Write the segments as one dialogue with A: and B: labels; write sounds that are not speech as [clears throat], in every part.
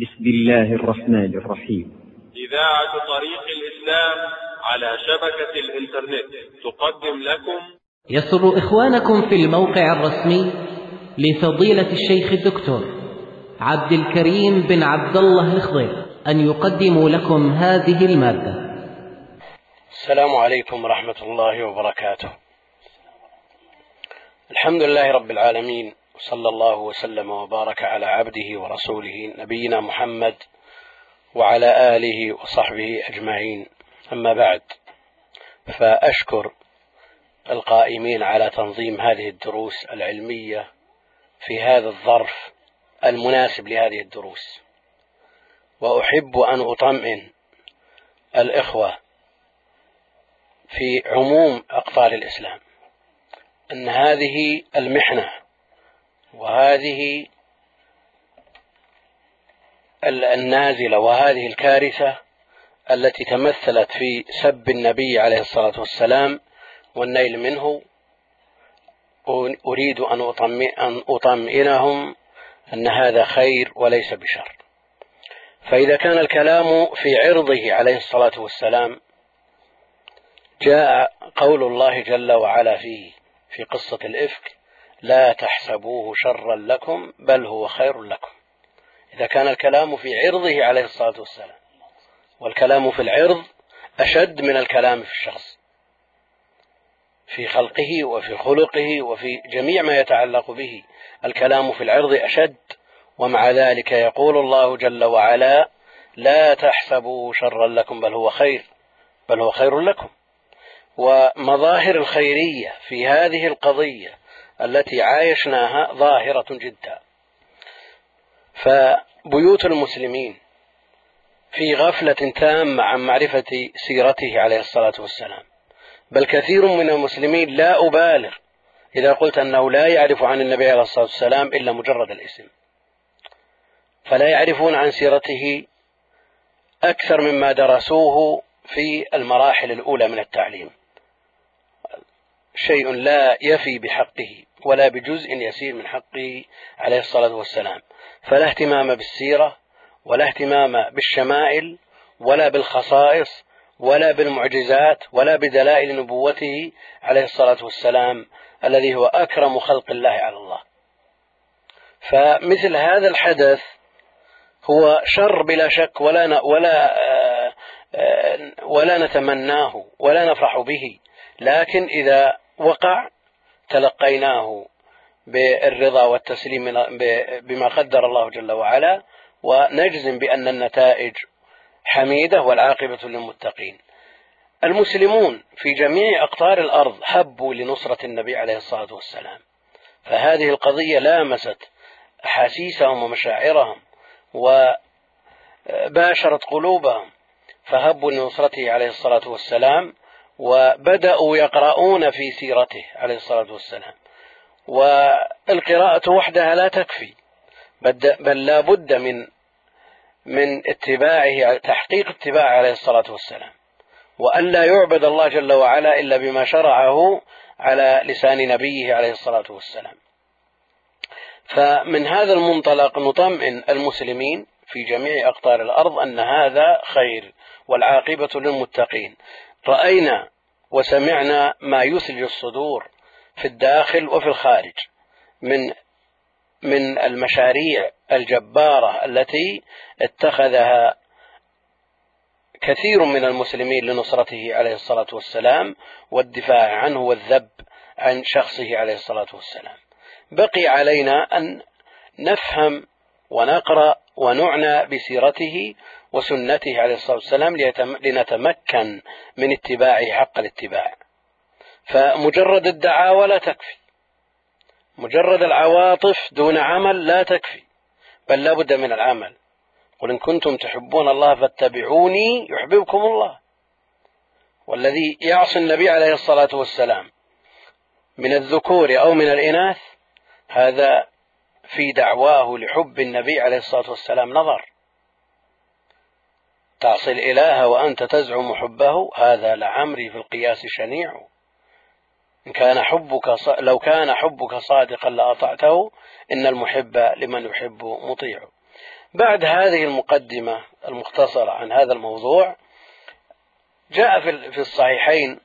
A: بسم الله الرحمن الرحيم.
B: إذاعة طريق الإسلام على شبكة الإنترنت. تقدم لكم.
C: يسر إخوانكم في الموقع الرسمي لفضيلة الشيخ الدكتور عبد الكريم بن عبد الله الخضير أن يقدموا لكم هذه المادة.
D: السلام عليكم ورحمة الله وبركاته. الحمد لله رب العالمين. وصلى الله وسلم وبارك على عبده ورسوله نبينا محمد وعلى آله وصحبه أجمعين. أما بعد فأشكر القائمين على تنظيم هذه الدروس العلمية في هذا الظرف المناسب لهذه الدروس. وأحب أن أطمئن الإخوة في عموم أقطار الإسلام أن هذه المحنة وهذه النازلة وهذه الكارثة التي تمثلت في سب النبي عليه الصلاة والسلام والنيل منه. أريد أن أطمئنهم أن هذا خير وليس بشر. فإذا كان الكلام في عرضه عليه الصلاة والسلام جاء قول الله جل وعلا فيه في قصة الإفك لا تحسبوه شرا لكم بل هو خير لكم. إذا كان الكلام في عرضه عليه الصلاة والسلام والكلام في العرض أشد من الكلام في الشخص في خلقه وفي خلقه وفي جميع ما يتعلق به الكلام في العرض أشد. ومع ذلك يقول الله جل وعلا لا تحسبوه شرا لكم بل هو خير بل هو خير لكم. ومظاهر الخيرية في هذه القضية التي عايشناها ظاهرة جدا. فبيوت المسلمين في غفلة تامة عن معرفة سيرته عليه الصلاة والسلام. بل كثير من المسلمين لا أبالغ إذا قلت أنه لا يعرف عن النبي عليه الصلاة والسلام إلا مجرد الاسم. فلا يعرفون عن سيرته أكثر مما درسوه في المراحل الأولى من التعليم. شيء لا يفي بحقه. ولا بجزء يسير من حقه عليه الصلاة والسلام. فلا اهتمام بالسيرة ولا اهتمام بالشمائل ولا بالخصائص ولا بالمعجزات ولا بدلائل نبوته عليه الصلاة والسلام الذي هو أكرم خلق الله على الله. فمثل هذا الحدث هو شر بلا شك ولا ولا آه، آه، ولا نتمناه ولا نفرح به. لكن إذا وقع تلقيناه بالرضا والتسليم بما قدر الله جل وعلا ونجزم بأن النتائج حميدة والعاقبة للمتقين. المسلمون في جميع أقطار الأرض هبوا لنصرة النبي عليه الصلاة والسلام. فهذه القضية لامست أحاسيسهم ومشاعرهم وباشرت قلوبهم فهبوا لنصرته عليه الصلاة والسلام وبدأوا يقرؤون في سيرته عليه الصلاة والسلام. والقراءة وحدها لا تكفي بل لا بد من من اتباعه تحقيق اتباعه عليه الصلاة والسلام. وأن لا يعبد الله جل وعلا إلا بما شرعه على لسان نبيه عليه الصلاة والسلام. فمن هذا المنطلق نطمئن المسلمين في جميع أقطار الأرض أن هذا خير والعاقبة للمتقين. رأينا وسمعنا ما يثلج الصدور في الداخل وفي الخارج من من المشاريع الجبارة التي اتخذها كثير من المسلمين لنصرته عليه الصلاة والسلام والدفاع عنه والذب عن شخصه عليه الصلاة والسلام. بقي علينا أن نفهم ونقرأ ونعنى بسيرته وسنته عليه الصلاة والسلام لنتمكن من اتباعه حق الاتباع. فمجرد الدعاوى لا تكفي. مجرد العواطف دون عمل لا تكفي. بل لا بد من العمل. قل إن كنتم تحبون الله فاتبعوني يحببكم الله. والذي يعصي النبي عليه الصلاة والسلام من الذكور أو من الإناث هذا في دعواه لحب النبي عليه الصلاة والسلام نظر. تعصي الإله وأنت تزعم حبه هذا لعمري في القياس شنيع. إن كان حبك لو كان حبك صادقا لأطعته إن المحب لمن يحب مطيع. بعد هذه المقدمة المختصرة عن هذا الموضوع جاء في الصحيحين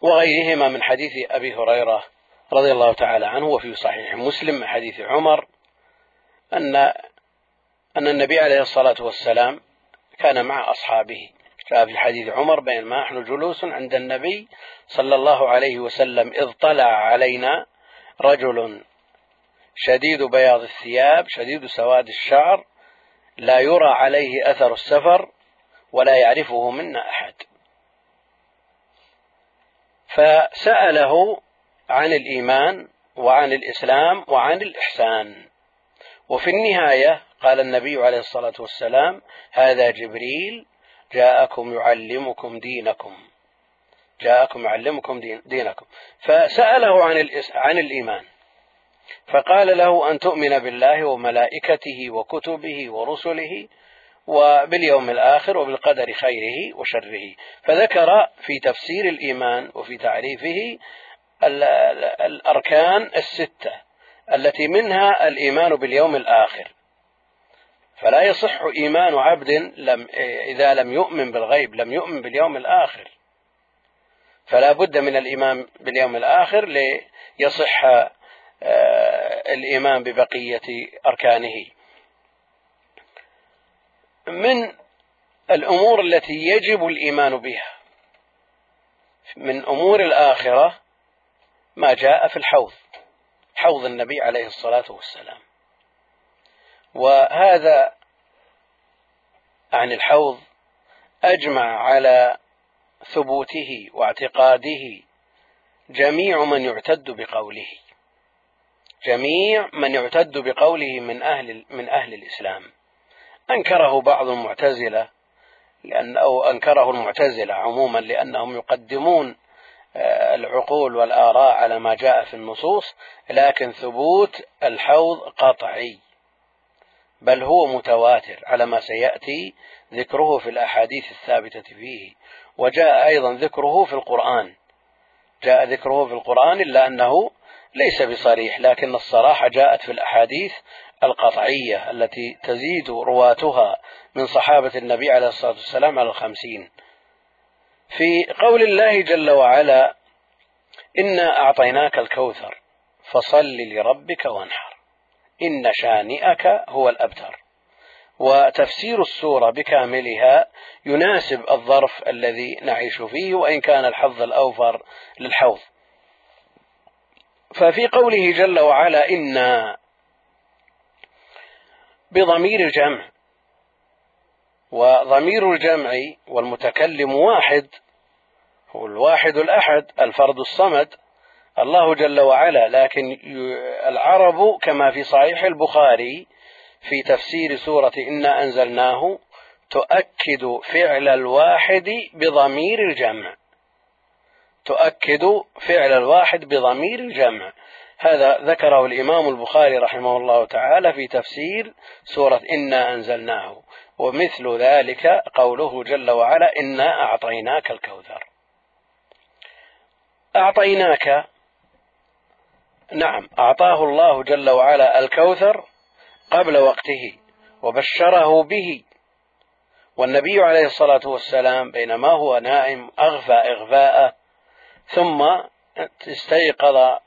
D: وغيرهما من حديث أبي هريرة رضي الله تعالى عنه وفي صحيح مسلم من حديث عمر أن أن النبي عليه الصلاة والسلام كان مع أصحابه. جاء في حديث عمر بينما نحن جلوس عند النبي صلى الله عليه وسلم إذ طلع علينا رجل شديد بياض الثياب شديد سواد الشعر لا يرى عليه أثر السفر ولا يعرفه منا أحد. فسأله عن الإيمان وعن الإسلام وعن الإحسان. وفي النهاية قال النبي عليه الصلاة والسلام هذا جبريل جاءكم يعلمكم دينكم. جاءكم يعلمكم دين دينكم. فسأله عن عن الإيمان. فقال له أن تؤمن بالله وملائكته وكتبه ورسله وباليوم الآخر وبالقدر خيره وشره. فذكر في تفسير الإيمان وفي تعريفه الأركان الستة التي منها الإيمان باليوم الآخر. فلا يصح إيمان عبد لم إذا لم يؤمن بالغيب لم يؤمن باليوم الآخر. فلا بد من الإيمان باليوم الآخر ليصح آه، الإيمان ببقية أركانه. من الأمور التي يجب الإيمان بها من أمور الآخرة ما جاء في الحوض حوض النبي عليه الصلاة والسلام. وهذا عن الحوض أجمع على ثبوته واعتقاده جميع من يعتد بقوله. جميع من يعتد بقوله من أهل من أهل الإسلام. أنكره بعض المعتزلة لأن أو أنكره المعتزلة عموما لأنهم يقدمون آه، العقول والآراء على ما جاء في النصوص لكن ثبوت الحوض قطعي. بل هو متواتر على ما سيأتي ذكره في الأحاديث الثابتة فيه وجاء أيضا ذكره في القرآن. جاء ذكره في القرآن إلا أنه ليس بصريح لكن الصراحة جاءت في الأحاديث القطعية التي تزيد رواتها من صحابة النبي عليه الصلاة والسلام على الخمسين. في قول الله جل وعلا إنا أعطيناك الكوثر فصل لربك وانحر. إن شانئك هو الأبتر. وتفسير السورة بكاملها يناسب الظرف الذي نعيش فيه وإن كان الحظ الأوفر للحوض. ففي قوله جل وعلا إنا بضمير الجمع وضمير الجمع والمتكلم واحد هو الواحد الأحد الفرد الصمد الله جل وعلا لكن العرب كما في صحيح البخاري في تفسير سورة إنا أنزلناه تؤكد فعل الواحد بضمير الجمع. تؤكد فعل الواحد بضمير الجمع. هذا ذكره الإمام البخاري رحمه الله تعالى في تفسير سورة إنا أنزلناه. ومثل ذلك قوله جل وعلا إنا أعطيناك الكوثر. أعطيناك نعم أعطاه الله جل وعلا الكوثر قبل وقته وبشره به. والنبي عليه الصلاة والسلام بينما هو نائم أغفى إغفاءه ثم استيقظ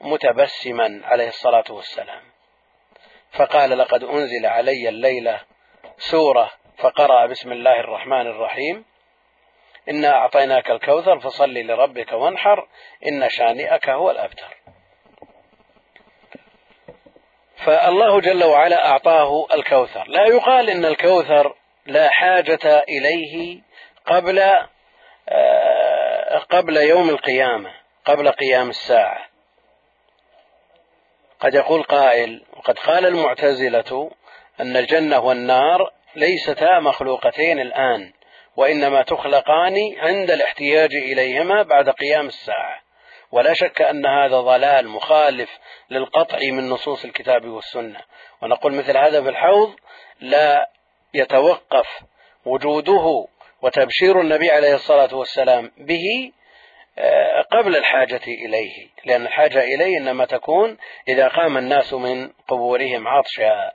D: متبسما عليه الصلاة والسلام. فقال لقد أنزل علي الليلة سورة فقرأ بسم الله الرحمن الرحيم إنا أعطيناك الكوثر فصل لربك وانحر إن شانئك هو الأبتر. فالله جل وعلا أعطاه الكوثر. لا يقال إن الكوثر لا حاجة إليه قبل آه، قبل يوم القيامة قبل قيام الساعة. قد يقول قائل وقد قال المعتزلة أن الجنة والنار ليستا مخلوقتين الآن وإنما تخلقان عند الاحتياج إليهما بعد قيام الساعة. ولا شك أن هذا ضلال مخالف للقطع من نصوص الكتاب والسنة. ونقول مثل هذا في الحوض لا يتوقف وجوده وتبشير النبي عليه الصلاة والسلام به آه، قبل الحاجة إليه. لأن الحاجة إليه إنما تكون إذا قام الناس من قبورهم عطشا.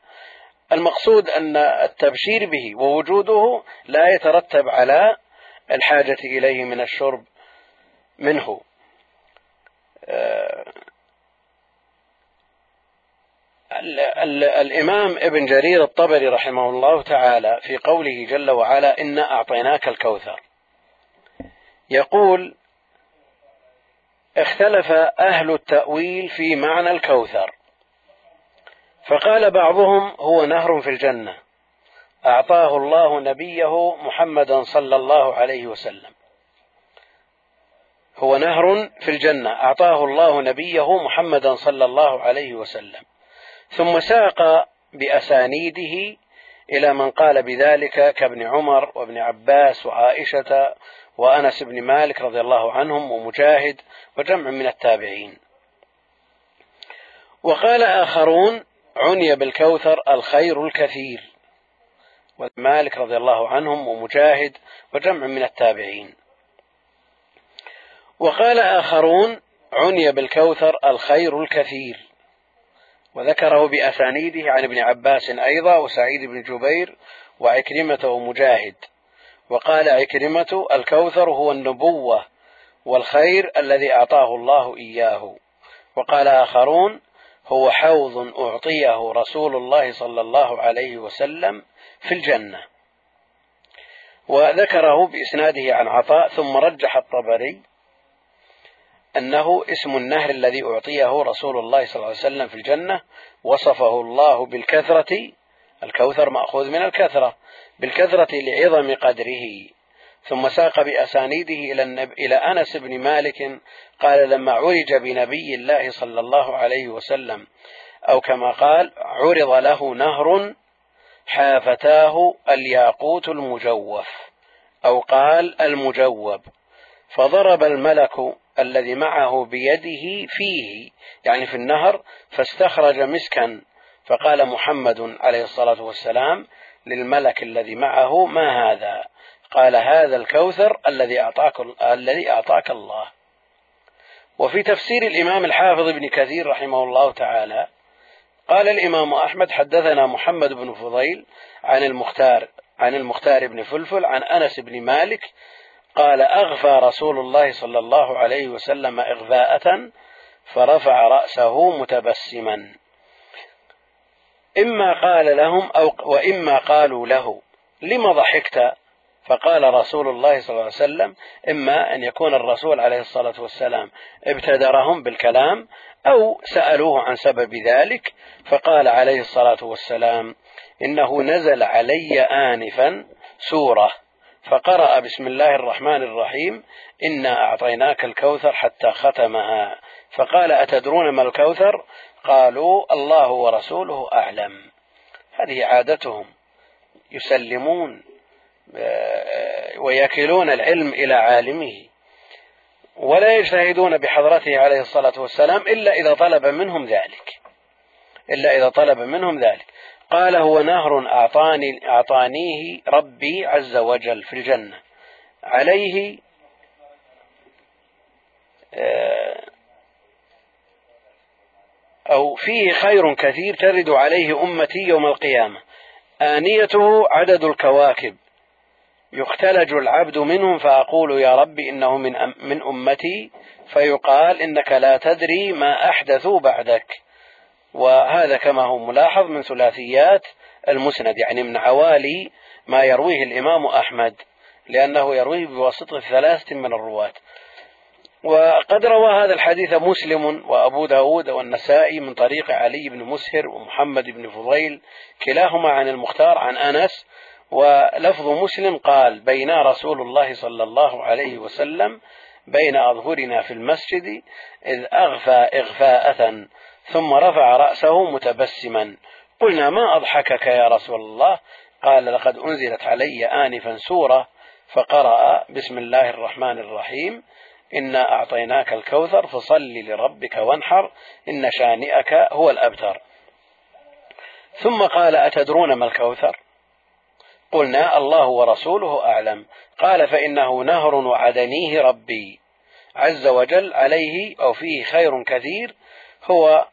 D: المقصود أن التبشير به ووجوده لا يترتب على الحاجة إليه من الشرب منه. الإمام ابن جرير الطبري رحمه الله تعالى في قوله جل وعلا إنا أعطيناك الكوثر. يقول اختلف أهل التأويل في معنى الكوثر. فقال بعضهم هو نهر في الجنة. أعطاه الله نبيه محمدا صلى الله عليه وسلم. هو نهر في الجنة. أعطاه الله نبيه محمدا صلى الله عليه وسلم. ثم ساق بأسانيده إلى من قال بذلك كابن عمر وابن عباس وعائشة وأنس بن مالك رضي الله عنهم ومجاهد وجمع من التابعين. وقال آخرون عني بالكوثر الخير الكثير. ومالك رضي الله عنهم ومجاهد وجمع من التابعين. وقال آخرون عني بالكوثر الخير الكثير. وذكره بأسانيده عن ابن عباس أيضا وسعيد بن جبير وعكرمة ومجاهد. وقال عكرمة الكوثر هو النبوة والخير الذي أعطاه الله إياه. وقال آخرون هو حوض أعطيه رسول الله صلى الله عليه وسلم في الجنة. وذكره بإسناده عن عطاء ثم رجح الطبري أنه اسم النهر الذي أعطيه رسول الله صلى الله عليه وسلم في الجنة وصفه الله بالكثرة الكوثر مأخوذ من الكثرة بالكثرة لعظم قدره. ثم ساق بأسانيده إلى, النب... إلى أنس بن مالك قال لما عرج بنبي الله صلى الله عليه وسلم أو كما قال عرض له نهر حافتاه الياقوت المجوف أو قال المجوب فضرب الملك الذي معه بيده فيه يعني في النهر فاستخرج مسكا. فقال محمد عليه الصلاة والسلام للملك الذي معه ما هذا؟ قال هذا الكوثر الذي أعطاك الذي أعطاك الله. وفي تفسير الإمام الحافظ ابن كثير رحمه الله تعالى قال الإمام أحمد حدثنا محمد بن فضيل عن المختار عن المختار بن فلفل عن أنس بن مالك قال أغفى رسول الله صلى الله عليه وسلم إغفاءة فرفع رأسه متبسما. إما قال لهم أو وإما قالوا له لم ضحكت؟ فقال رسول الله صلى الله عليه وسلم إما أن يكون الرسول عليه الصلاة والسلام ابتدرهم بالكلام أو سألوه عن سبب ذلك فقال عليه الصلاة والسلام إنه نزل علي آنفا سورة. فقرأ بسم الله الرحمن الرحيم إنا أعطيناك الكوثر حتى ختمها. فقال أتدرون ما الكوثر؟ قالوا الله ورسوله أعلم. هذه عادتهم يسلمون آه، ويكلون العلم إلى عالمه ولا يجتهدون بحضرته عليه الصلاة والسلام إلا إذا طلب منهم ذلك إلا إذا طلب منهم ذلك. قال هو نهر أعطاني أعطانيه ربي عز وجل في الجنة. عليه آه، أو فيه خير كثير ترد عليه أمتي يوم القيامة. آنيته عدد الكواكب. يختلج العبد منهم فأقول يا رب إنه من من أمتي. فيقال إنك لا تدري ما أحدثوا بعدك. وهذا كما هو ملاحظ من ثلاثيات المسند يعني من عوالي ما يرويه الإمام أحمد لأنه يرويه بواسطة ثلاثة من الرواة. وقد روى هذا الحديث مسلم وأبو داود والنسائي من طريق علي بن مسهر ومحمد بن فضيل كلاهما عن المختار عن أنس ولفظ مسلم قال بين رسول الله صلى الله عليه وسلم بين أظهرنا في المسجد إذ أغفى إغفاءة ثم رفع رأسه متبسما. قلنا ما أضحكك يا رسول الله؟ قال لقد أنزلت علي آنفا سورة فقرأ بسم الله الرحمن الرحيم إنا أعطيناك الكوثر فصل لربك وانحر إن شانئك هو الأبتر. ثم قال أتدرون ما الكوثر؟ قلنا الله ورسوله أعلم. قال فإنه نهر وعدنيه ربي. عز وجل عليه أو فيه خير كثير هو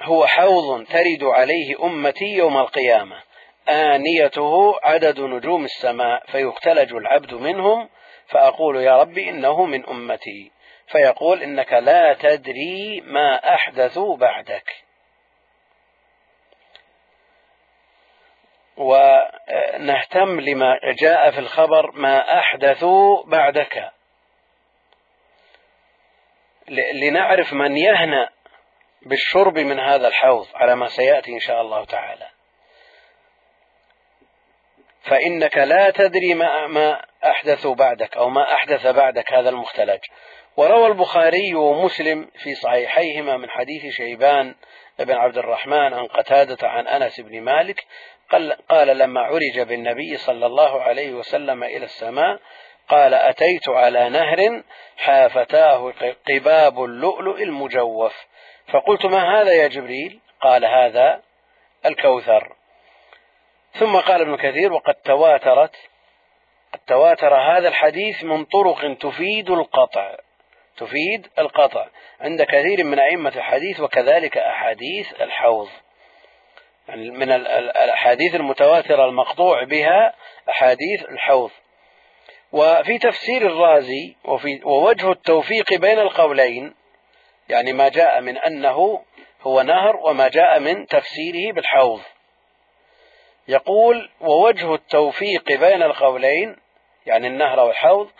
D: هو حوض ترد عليه أمتي يوم القيامة. آنيته عدد نجوم السماء فيختلج العبد منهم فأقول يا رب إنه من أمتي. فيقول إنك لا تدري ما أحدثوا بعدك. ونهتم لما جاء في الخبر ما أحدثوا بعدك. لنعرف من يهنأ بالشرب من هذا الحوض على ما سيأتي إن شاء الله تعالى. فإنك لا تدري ما, ما أحدثوا بعدك أو ما أحدث بعدك هذا المختلج. وروى البخاري ومسلم في صحيحيهما من حديث شيبان بن عبد الرحمن عن قتادة عن أنس بن مالك قال, قال لما عرج بالنبي صلى الله عليه وسلم إلى السماء قال أتيت على نهر حافتاه قباب اللؤلؤ المجوف. فقلت ما هذا يا جبريل؟ قال هذا الكوثر. ثم قال ابن كثير وقد تواترت قد تواتر هذا الحديث من طرق تفيد القطع تفيد القطع. عند كثير من أئمة الحديث وكذلك أحاديث الحوض. يعني من الأحاديث المتواترة المقطوع بها أحاديث الحوض. وفي تفسير الرازي وفي ووجه التوفيق بين القولين يعني ما جاء من أنه هو نهر وما جاء من تفسيره بالحوض. يقول ووجه التوفيق بين القولين يعني النهر والحوض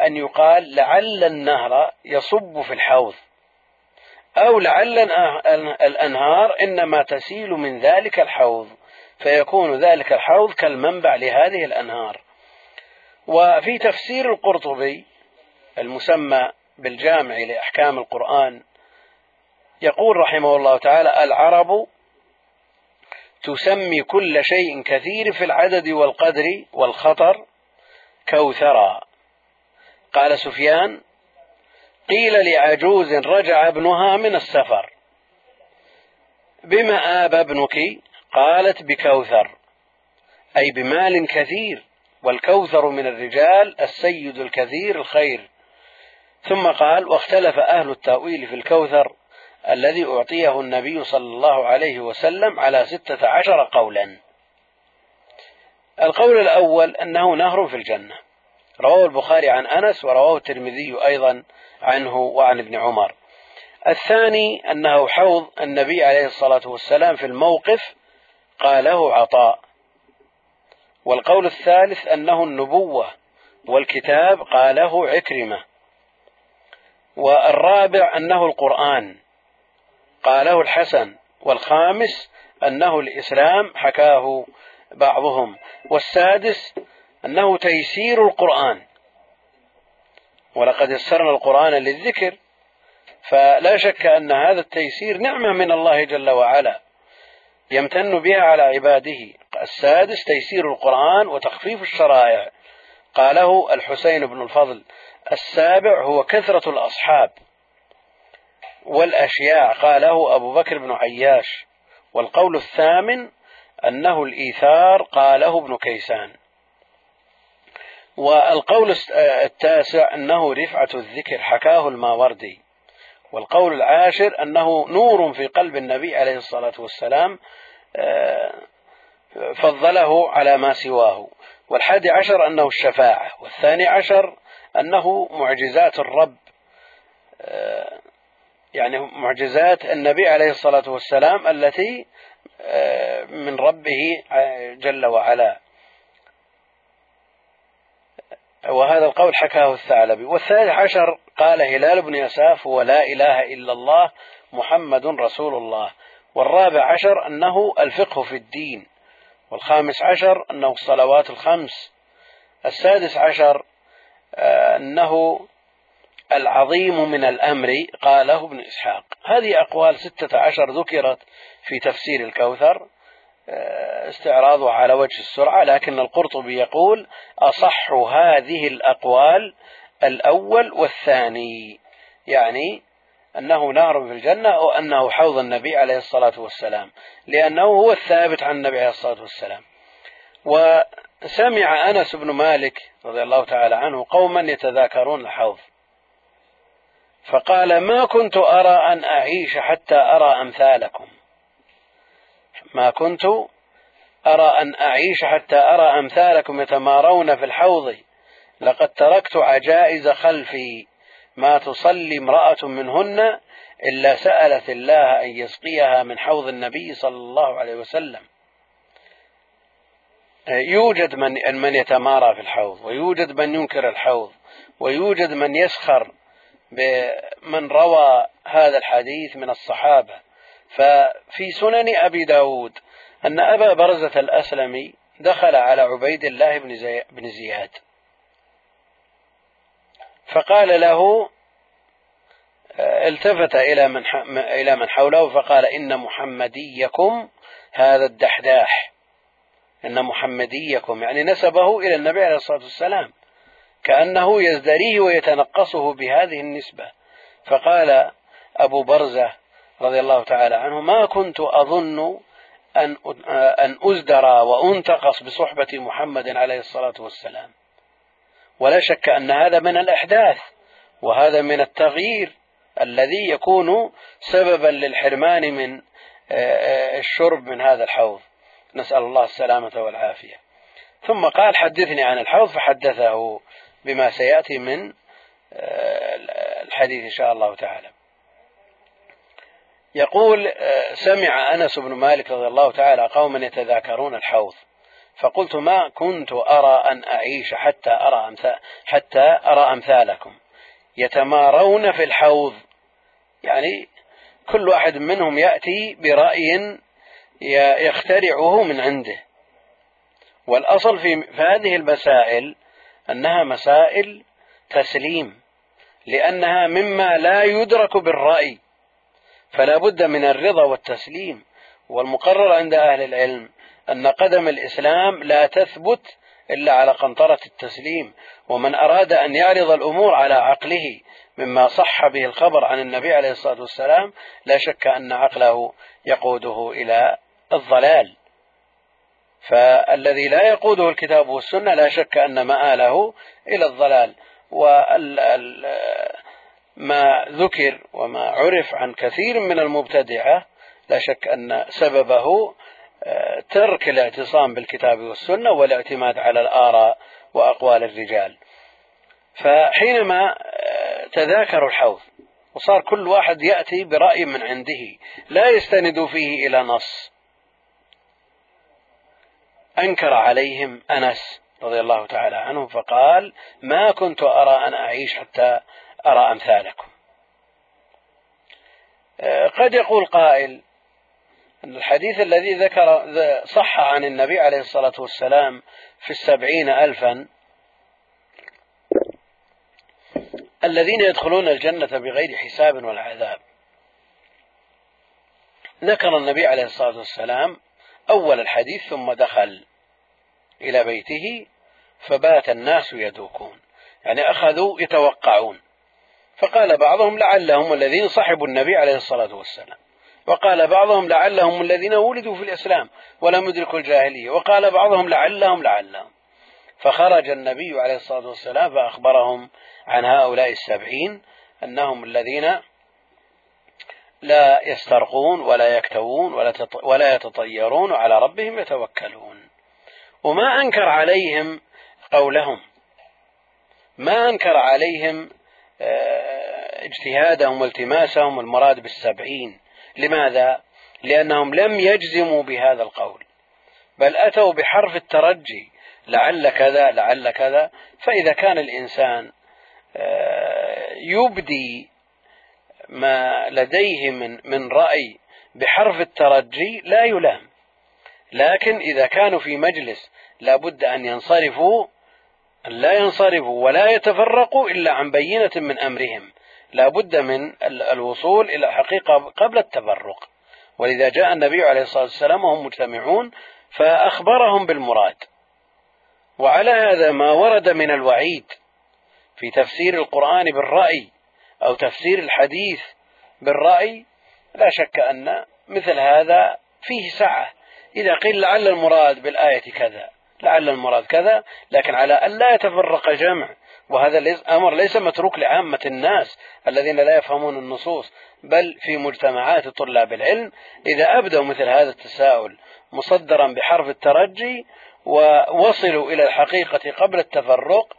D: أن يقال لعل النهر يصب في الحوض أو لعل الأنهار إنما تسيل من ذلك الحوض فيكون ذلك الحوض كالمنبع لهذه الأنهار. وفي تفسير القرطبي المسمى بالجامع لأحكام القرآن يقول رحمه الله تعالى العرب تسمي كل شيء كثير في العدد والقدر والخطر كوثرا. قال سفيان قيل لعجوز رجع ابنها من السفر. بما آب ابنك؟ قالت بكوثر. أي بمال كثير والكوثر من الرجال السيد الكثير الخير. ثم قال واختلف أهل التأويل في الكوثر الذي أعطيه النبي صلى الله عليه وسلم على ستة عشر قولا. القول الأول أنه نهر في الجنة. رواه البخاري عن أنس ورواه الترمذي أيضا عنه وعن ابن عمر. الثاني أنه حوض النبي عليه الصلاة والسلام في الموقف قاله عطاء. والقول الثالث أنه النبوة والكتاب قاله عكرمة. والرابع أنه القرآن. قاله الحسن والخامس أنه الإسلام حكاه بعضهم والسادس أنه تيسير القرآن. ولقد يسرنا القرآن للذكر فلا شك أن هذا التيسير نعمة من الله جل وعلا يمتن بها على عباده. السادس تيسير القرآن وتخفيف الشرائع. قاله الحسين بن الفضل السابع هو كثرة الأصحاب. والأشياع قاله أبو بكر بن عياش والقول الثامن أنه الإيثار قاله ابن كيسان. والقول التاسع أنه رفعة الذكر حكاه الماوردي. والقول العاشر أنه نور في قلب النبي عليه الصلاة والسلام آه، فضله على ما سواه. والحادي عشر أنه الشفاعة والثاني عشر أنه معجزات الرب آه، يعني معجزات النبي عليه الصلاة والسلام التي آه، من ربه جل وعلا. وهذا القول حكاه الثعلبي. والثالث عشر قال هلال بن يساف هو لا إله إلا الله محمد رسول الله. والرابع عشر أنه الفقه في الدين. والخامس عشر أنه الصلوات الخمس. السادس عشر آه، أنه العظيم من الأمر قاله ابن إسحاق. هذه أقوال ستة عشر ذكرت في تفسير الكوثر آه، استعراضها على وجه السرعة لكن القرطبي يقول أصح هذه الأقوال الأول والثاني يعني أنه نار في الجنة أو أنه حوض النبي عليه الصلاة والسلام لأنه هو الثابت عن النبي عليه الصلاة والسلام. سمع أنس بن مالك رضي الله تعالى عنه قوما يتذاكرون الحوض. فقال ما كنت أرى أن أعيش حتى أرى أمثالكم. ما كنت أرى أن أعيش حتى أرى أمثالكم يتمارون في الحوض. لقد تركت عجائز خلفي. ما تصلي امرأة منهن إلا سألت الله أن يسقيها من حوض النبي صلى الله عليه وسلم. يوجد من من يتمارى في الحوض ويوجد من ينكر الحوض ويوجد من يسخر بمن روى هذا الحديث من الصحابة. ففي سنن أبي داود أن أبا برزة الأسلمي دخل على عبيد الله بن, زي بن زياد. فقال له التفت إلى من إلى من حوله فقال إن محمديكم هذا الدحداح. إن محمديكم يعني نسبه إلى النبي عليه الصلاة والسلام. كأنه يزدريه ويتنقصه بهذه النسبة. فقال أبو برزة رضي الله تعالى عنه ما كنت أظن أن أن أزدر وأنتقص بصحبة محمد عليه الصلاة والسلام. ولا شك أن هذا من الإحداث وهذا من التغيير الذي يكون سببا للحرمان من الشرب من هذا الحوض. نسأل الله السلامة والعافية. ثم قال حدثني عن الحوض فحدثه بما سيأتي من الحديث إن شاء الله تعالى. يقول سمع أنس بن مالك رضي الله تعالى قوما يتذاكرون الحوض. فقلت ما كنت أرى أن أعيش حتى أرى أمثال حتى أرى أمثالكم. يتمارون في الحوض. يعني كل واحد منهم يأتي برأي يخترعه من عنده. والأصل في هذه المسائل أنها مسائل تسليم لأنها مما لا يدرك بالرأي. فلا بد من الرضا والتسليم. والمقرر عند أهل العلم أن قدم الإسلام لا تثبت إلا على قنطرة التسليم. ومن أراد أن يعرض الأمور على عقله مما صح به الخبر عن النبي عليه الصلاة والسلام لا شك أن عقله يقوده إلى الضلال. فالذي لا يقوده الكتاب والسنة لا شك أن مآله إلى الضلال وما ذكر وما عرف عن كثير من المبتدعة لا شك أن سببه ترك الاعتصام بالكتاب والسنة والاعتماد على الآراء وأقوال الرجال. فحينما تذاكروا الحوض وصار كل واحد يأتي برأي من عنده لا يستند فيه إلى نص أنكر عليهم أنس رضي الله تعالى عنه فقال ما كنت أرى أن أعيش حتى أرى أمثالكم. قد يقول قائل أن الحديث الذي ذكر صح عن النبي عليه الصلاة والسلام في السبعين ألفا الذين يدخلون الجنة بغير حساب ولا عذاب. ذكر النبي عليه الصلاة والسلام أول الحديث ثم دخل. إلى بيته فبات الناس يدوكون يعني أخذوا يتوقعون. فقال بعضهم لعلهم الذين صحبوا النبي عليه الصلاة والسلام. وقال بعضهم لعلهم الذين ولدوا في الإسلام ولم يدركوا الجاهلية. وقال بعضهم لعلهم لعلهم. فخرج النبي عليه الصلاة والسلام فأخبرهم عن هؤلاء السبعين أنهم الذين لا يسترقون ولا يكتوون ولا, يتطيرون وعلى ربهم يتوكلون. وما أنكر عليهم قولهم. ما أنكر عليهم اجتهادهم والتماسهم المراد بالسبعين. لماذا؟ لأنهم لم يجزموا بهذا القول. بل أتوا بحرف الترجي لعل كذا لعل كذا. فإذا كان الإنسان يبدي ما لديه من من رأي بحرف الترجي لا يلام. لكن إذا كانوا في مجلس لا بد أن ينصرفوا أن لا ينصرفوا ولا يتفرقوا إلا عن بينة من أمرهم. لا بد من الوصول إلى حقيقة قبل التفرق. ولذا جاء النبي عليه الصلاة والسلام وهم مجتمعون فأخبرهم بالمراد. وعلى هذا ما ورد من الوعيد في تفسير القرآن بالرأي أو تفسير الحديث بالرأي لا شك أن مثل هذا فيه سعة. إذا قيل لعل المراد بالآية كذا لعل المراد كذا لكن على أن لا يتفرق جمع. وهذا ليس أمر ليس متروك لعامة الناس الذين لا يفهمون النصوص بل في مجتمعات طلاب العلم. إذا أبدوا مثل هذا التساؤل مصدرا بحرف الترجي ووصلوا إلى الحقيقة قبل التفرق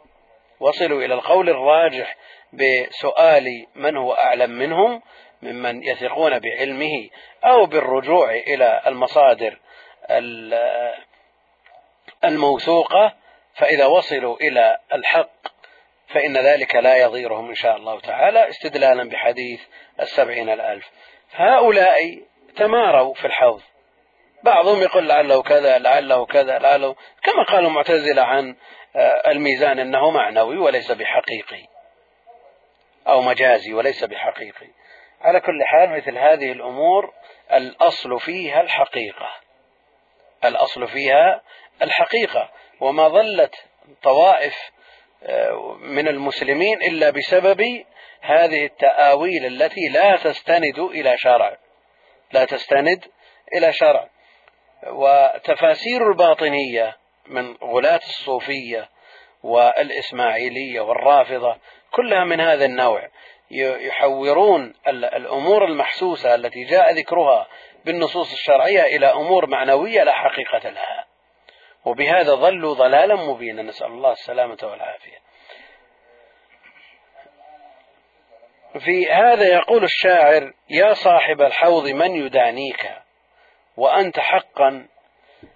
D: وصلوا إلى القول الراجح بسؤال من هو أعلم منهم ممن يثقون بعلمه أو بالرجوع إلى المصادر الموثوقة فإذا وصلوا إلى الحق فإن ذلك لا يضيرهم إن شاء الله تعالى استدلالا بحديث السبعين الألف. هؤلاء تماروا في الحوض. بعضهم يقول لعله كذا لعله كذا لعله كما قال المعتزلة عن آه، الميزان أنه معنوي وليس بحقيقي أو مجازي وليس بحقيقي. على كل حال مثل هذه الأمور الأصل فيها الحقيقة. الأصل فيها الحقيقة وما ظلت طوائف آه، من المسلمين إلا بسبب هذه التآويل التي لا تستند إلى شرع. لا تستند إلى شرع. وتفاسير الباطنية من غلاة الصوفية والإسماعيلية والرافضة كلها من هذا النوع. يحورون الأمور المحسوسة التي جاء ذكرها بالنصوص الشرعية إلى أمور معنوية لا حقيقة لها. وبهذا ضلوا ضلالا مبينا. نسأل الله السلامة والعافية. في هذا يقول الشاعر يا صاحب الحوض من يدانيك؟ وأنت حقا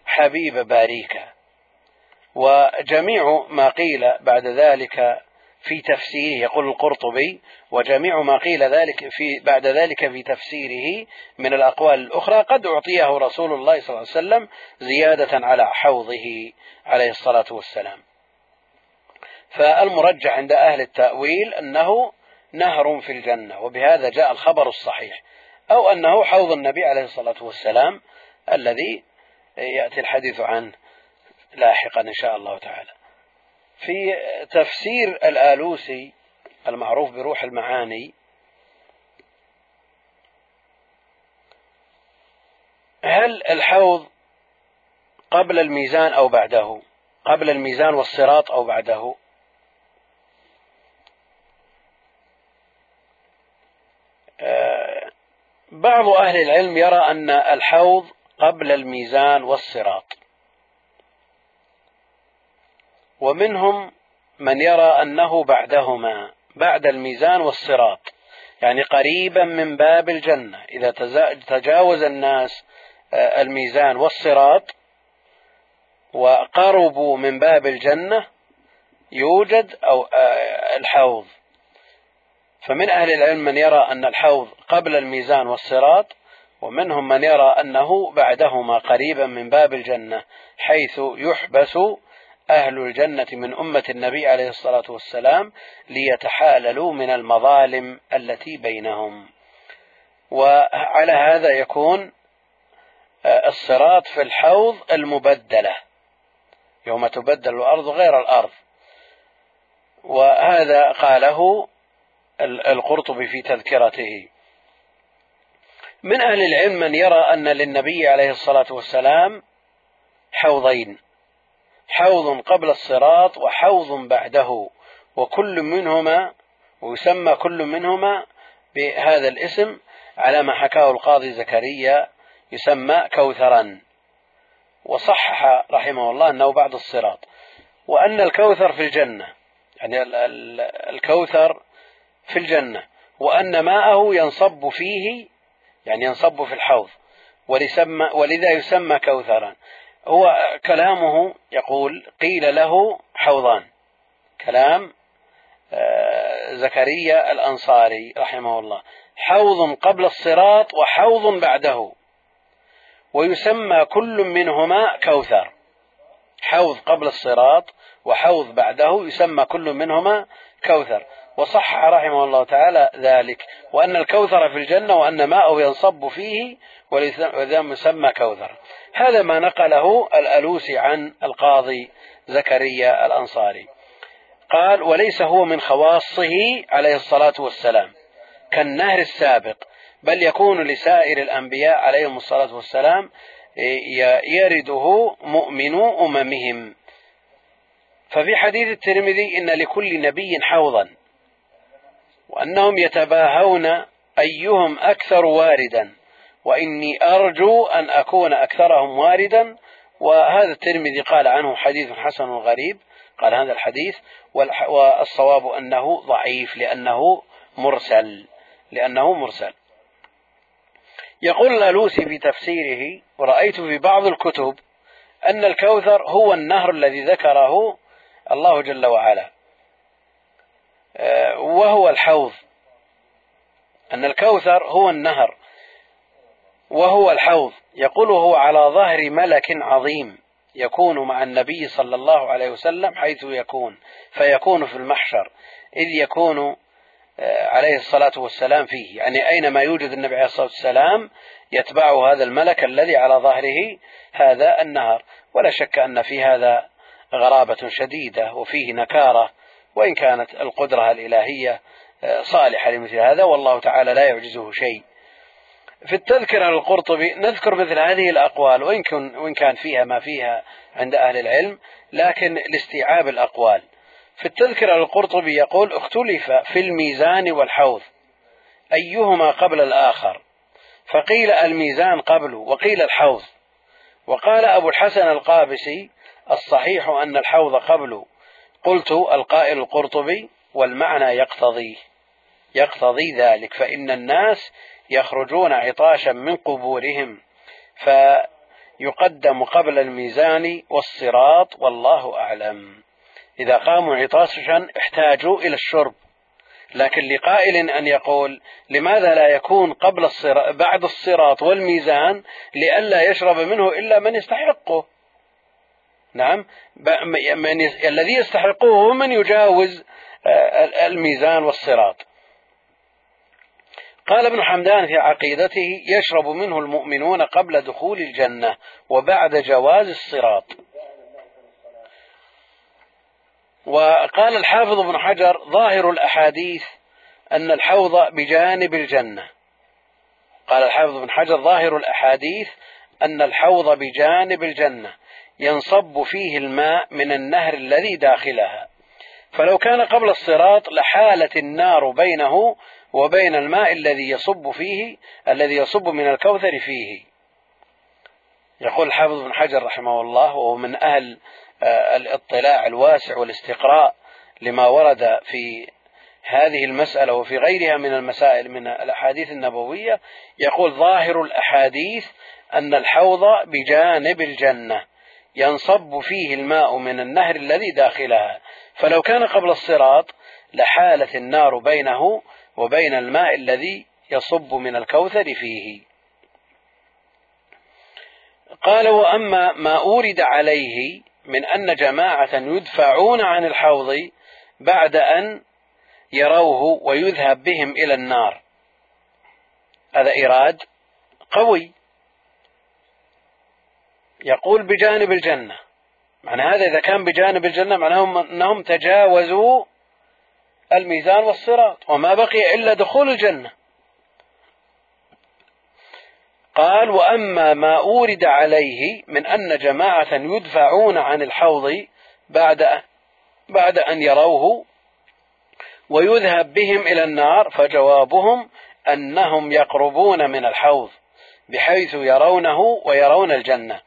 D: حبيب باريك. وجميع ما قيل بعد ذلك في تفسيره يقول القرطبي وجميع ما قيل ذلك في بعد ذلك في تفسيره من الأقوال الأخرى قد أعطيه رسول الله صلى الله عليه وسلم زيادة على حوضه عليه الصلاة والسلام. فالمرجح عند أهل التأويل أنه نهر في الجنة وبهذا جاء الخبر الصحيح أو أنه حوض النبي عليه الصلاة والسلام الذي يأتي الحديث عنه لاحقا إن شاء الله تعالى. في تفسير الآلوسي المعروف بروح المعاني هل الحوض قبل الميزان أو بعده؟ قبل الميزان والصراط أو بعده؟ آه، بعض أهل العلم يرى أن الحوض قبل الميزان والصراط. ومنهم من يرى أنه بعدهما بعد الميزان والصراط يعني قريبا من باب الجنة. إذا تجاوز الناس آه، الميزان والصراط وقربوا من باب الجنة يوجد أو آه، الحوض. فمن أهل العلم من يرى أن الحوض قبل الميزان والصراط ومنهم من يرى أنه بعدهما قريبا من باب الجنة حيث يحبس أهل الجنة من أمة النبي عليه الصلاة والسلام ليتحاللوا من المظالم التي بينهم. وعلى هذا يكون آه، الصراط في الحوض المبدلة. يوم تبدل الأرض غير الأرض. وهذا قاله القرطبي في تذكرته. من أهل العلم من يرى أن للنبي عليه الصلاة والسلام حوضين. حوض قبل الصراط وحوض بعده وكل منهما ويسمى كل منهما بهذا الاسم على ما حكاه القاضي زكريا يسمى كوثرا. وصحح رحمه الله أنه بعد الصراط. وأن الكوثر في الجنة يعني الكوثر في الجنة. وأن ماءه ينصب فيه يعني ينصب في الحوض. ولذا يسمى كوثرا. هو كلامه يقول قيل له حوضان. كلام آه، زكريا الأنصاري رحمه الله. حوض قبل الصراط وحوض بعده. ويسمى كل منهما كوثر. حوض قبل الصراط وحوض بعده يسمى كل منهما كوثر. وصحح رحمه الله تعالى ذلك وأن الكوثر في الجنة وأن ماءه ينصب فيه ولذا يسمى كوثر. هذا ما نقله الألوسي عن القاضي زكريا الأنصاري. قال وليس هو من خواصه عليه الصلاة والسلام كالنهر السابق بل يكون لسائر الأنبياء عليهم الصلاة والسلام يرده مؤمنو أممهم. ففي حديث الترمذي إن لكل نبي حوضا. وأنهم يتباهون أيهم أكثر واردا وإني أرجو أن أكون أكثرهم واردا. وهذا الترمذي قال عنه حديث حسن غريب قال هذا الحديث والصواب أنه ضعيف لأنه مرسل لأنه مرسل. يقول الألوسي في تفسيره ورأيت في بعض الكتب أن الكوثر هو النهر الذي ذكره الله جل وعلا. وهو الحوض. أن الكوثر هو النهر. وهو الحوض. يقول هو على ظهر ملك عظيم. يكون مع النبي صلى الله عليه وسلم حيث يكون. فيكون في المحشر. إذ يكون آه، عليه الصلاة والسلام فيه. يعني أينما يوجد النبي عليه الصلاة والسلام يتبعه هذا الملك الذي على ظهره هذا النهر. ولا شك أن في هذا غرابة شديدة. وفيه نكارة. وإن كانت القدرة الإلهية آه، صالحة لمثل هذا والله تعالى لا يعجزه شيء. في التذكرة للقرطبي نذكر مثل هذه الأقوال وإن, كن وإن كان فيها ما فيها عند أهل العلم لكن لاستيعاب الأقوال. في التذكرة للقرطبي يقول اختلف في الميزان والحوض أيهما قبل الآخر؟ فقيل الميزان قبله وقيل الحوض وقال أبو الحسن القابسي الصحيح أن الحوض قبله قلت القائل القرطبي والمعنى يقتضي يقتضي ذلك فإن الناس يخرجون عطاشا من قبورهم فيقدم قبل الميزان والصراط والله أعلم. إذا قاموا عطاشا احتاجوا إلى الشرب. لكن لقائل أن يقول لماذا لا يكون قبل الصراط بعد الصراط والميزان لئلا يشرب منه إلا من يستحقه؟ نعم. من الذي يستحقه هو من يجاوز آه، الميزان والصراط. قال ابن حمدان في عقيدته يشرب منه المؤمنون قبل دخول الجنة وبعد جواز الصراط. وقال الحافظ ابن حجر ظاهر الأحاديث أن الحوض بجانب الجنة. قال الحافظ ابن حجر ظاهر الأحاديث أن الحوض بجانب الجنة. ينصب فيه الماء من النهر الذي داخلها. فلو كان قبل الصراط لحالت النار بينه وبين الماء الذي يصب فيه الذي يصب من الكوثر فيه. يقول الحافظ بن حجر رحمه الله وهو من أهل آه، الاطلاع الواسع والاستقراء لما ورد في هذه المسألة وفي غيرها من المسائل من الأحاديث النبوية يقول ظاهر الأحاديث أن الحوض بجانب الجنة. ينصب فيه الماء من النهر الذي داخلها. فلو كان قبل الصراط لحالت النار بينه وبين الماء الذي يصب من الكوثر فيه. قال وأما ما أورد عليه من أن جماعة يدفعون عن الحوض بعد أن يروه ويذهب بهم إلى النار. هذا إيراد قوي. يقول بجانب الجنة. معنى هذا إذا كان بجانب الجنة معناه أنهم تجاوزوا الميزان والصراط وما بقي إلا دخول الجنة. قال وأما ما أورد عليه من أن جماعة يدفعون عن الحوض بعد بعد أن يروه ويذهب بهم إلى النار فجوابهم أنهم يقربون من الحوض بحيث يرونه ويرون الجنة.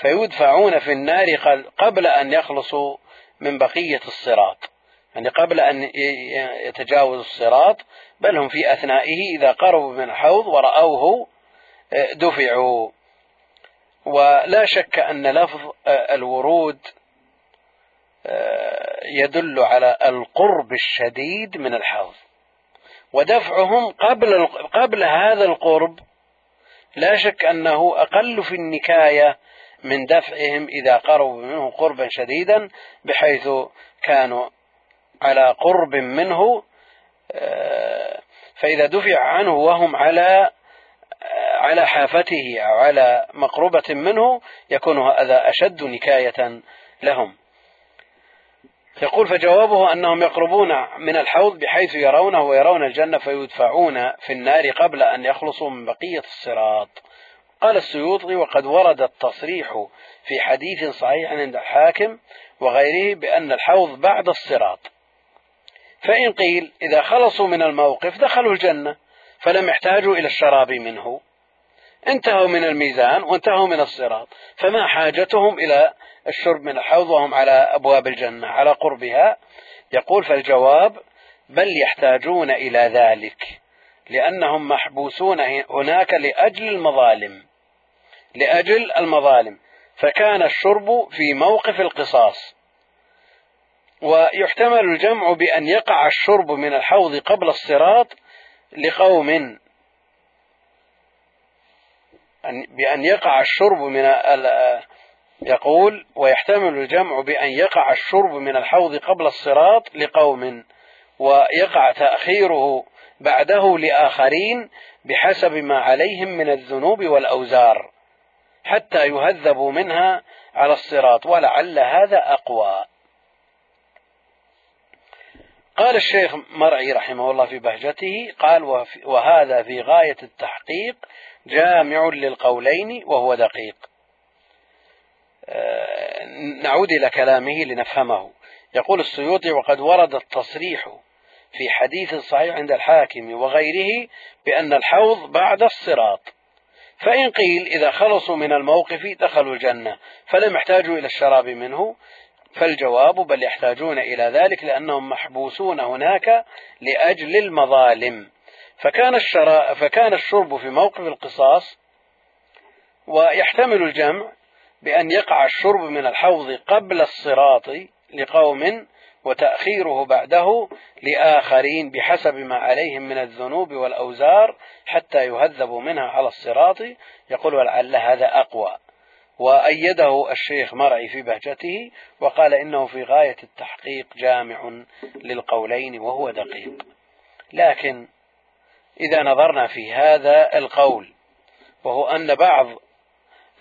D: فيدفعون في النار قبل أن يخلصوا من بقية الصراط. يعني قبل أن يتجاوز الصراط بل هم في أثنائه إذا قربوا من الحوض ورأوه آه، دفعوا. ولا شك أن لفظ آه، الورود آه، يدل على القرب الشديد من الحوض ودفعهم قبل قبل هذا القرب لا شك أنه أقل في النكاية من دفعهم إذا قربوا منه قربا شديدا بحيث كانوا على قرب منه آه، فإذا دفع عنه وهم على آه، على حافته أو على مقربة منه يكون هذا أشد نكاية لهم. يقول فجوابه أنهم يقربون من الحوض بحيث يرونه ويرون الجنة فيدفعون في النار قبل أن يخلصوا من بقية الصراط. قال السيوطي وقد ورد التصريح في حديث صحيح عند الحاكم وغيره بأن الحوض بعد الصراط. فإن قيل إذا خلصوا من الموقف دخلوا الجنة فلم يحتاجوا إلى الشراب منه. انتهوا من الميزان وانتهوا من الصراط. فما حاجتهم إلى الشرب من الحوض وهم على أبواب الجنة على قربها؟ يقول فالجواب بل يحتاجون إلى ذلك لأنهم محبوسون هناك لأجل المظالم. لأجل المظالم. فكان الشرب في موقف القصاص. ويحتمل الجمع بأن يقع الشرب من الحوض قبل الصراط لقوم. بأن يقع الشرب من يقول ويحتمل الجمع بأن يقع الشرب من الحوض قبل الصراط لقوم. ويقع تأخيره بعده لآخرين بحسب ما عليهم من الذنوب والأوزار. حتى يهذبوا منها على الصراط ولعل هذا أقوى. قال الشيخ مرعي رحمه الله في بهجته قال وهذا في غاية التحقيق جامع للقولين وهو دقيق. آه، نعود إلى كلامه لنفهمه. يقول السيوطي وقد ورد التصريح في حديث صحيح عند الحاكم وغيره بأن الحوض بعد الصراط. فإن قيل إذا خلصوا من الموقف دخلوا الجنة فلم يحتاجوا إلى الشراب منه. فالجواب بل يحتاجون إلى ذلك لأنهم محبوسون هناك لأجل المظالم. فكان, الشرا فكان الشرب في موقف القصاص ويحتمل الجمع بأن يقع الشرب من الحوض قبل الصراط لقوم وتأخيره بعده لآخرين بحسب ما عليهم من الذنوب والأوزار حتى يهذبوا منها على الصراط. يقول ولعل هذا أقوى. وأيده الشيخ مرعي في بهجته وقال إنه في غاية التحقيق جامع للقولين وهو دقيق. لكن إذا نظرنا في هذا القول وهو أن بعض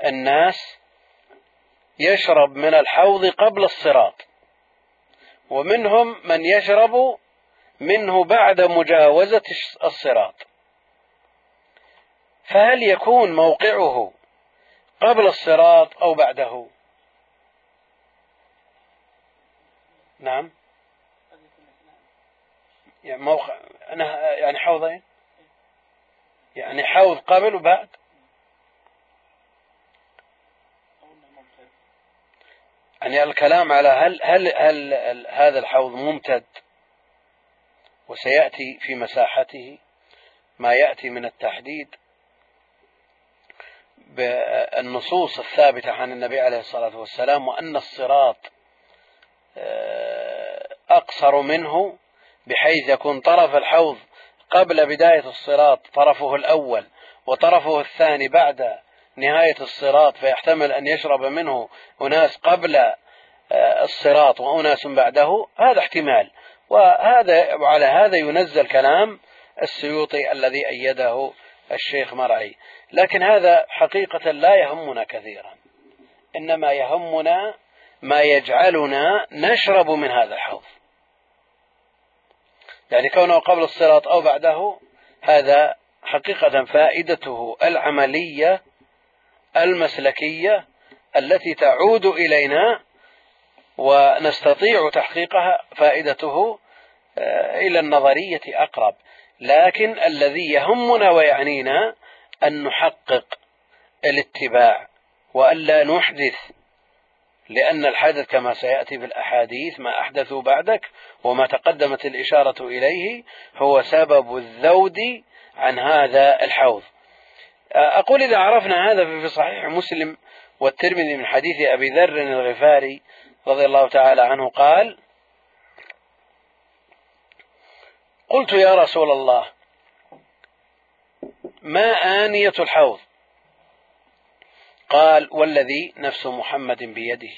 D: الناس يشرب من الحوض قبل الصراط. ومنهم من يشرب منه بعد مجاوزة الصراط. فهل يكون موقعه قبل الصراط أو بعده؟ نعم. يعني موقع يعني حوضين؟ يعني حوض قبل وبعد؟ يعني الكلام على هل هل هل, هل هذا الحوض ممتد وسيأتي في مساحته ما يأتي من التحديد بالنصوص الثابتة عن النبي عليه الصلاة والسلام وأن الصراط آه، أقصر منه بحيث يكون طرف الحوض قبل بداية الصراط طرفه الأول وطرفه الثاني بعد نهاية الصراط فيحتمل أن يشرب منه أناس قبل آه، الصراط وأناس بعده هذا احتمال. وهذا وعلى هذا ينزل كلام السيوطي الذي أيده الشيخ مرعي. لكن هذا حقيقة لا يهمنا كثيرا. إنما يهمنا ما يجعلنا نشرب من هذا الحوض. يعني كونه قبل الصراط أو بعده هذا حقيقة فائدته العملية المسلكية التي تعود إلينا ونستطيع تحقيقها فائدته آه، إلى النظرية أقرب. لكن الذي يهمنا ويعنينا أن نحقق الاتباع وألا نحدث لأن الحدث كما سيأتي في الأحاديث ما أحدثوا بعدك وما تقدمت الإشارة إليه هو سبب الذود عن هذا الحوض. أقول إذا عرفنا هذا في صحيح مسلم والترمذي من حديث أبي ذر الغفاري رضي الله تعالى عنه قال قلت يا رسول الله ما آنية الحوض؟ قال والذي نفس محمد بيده.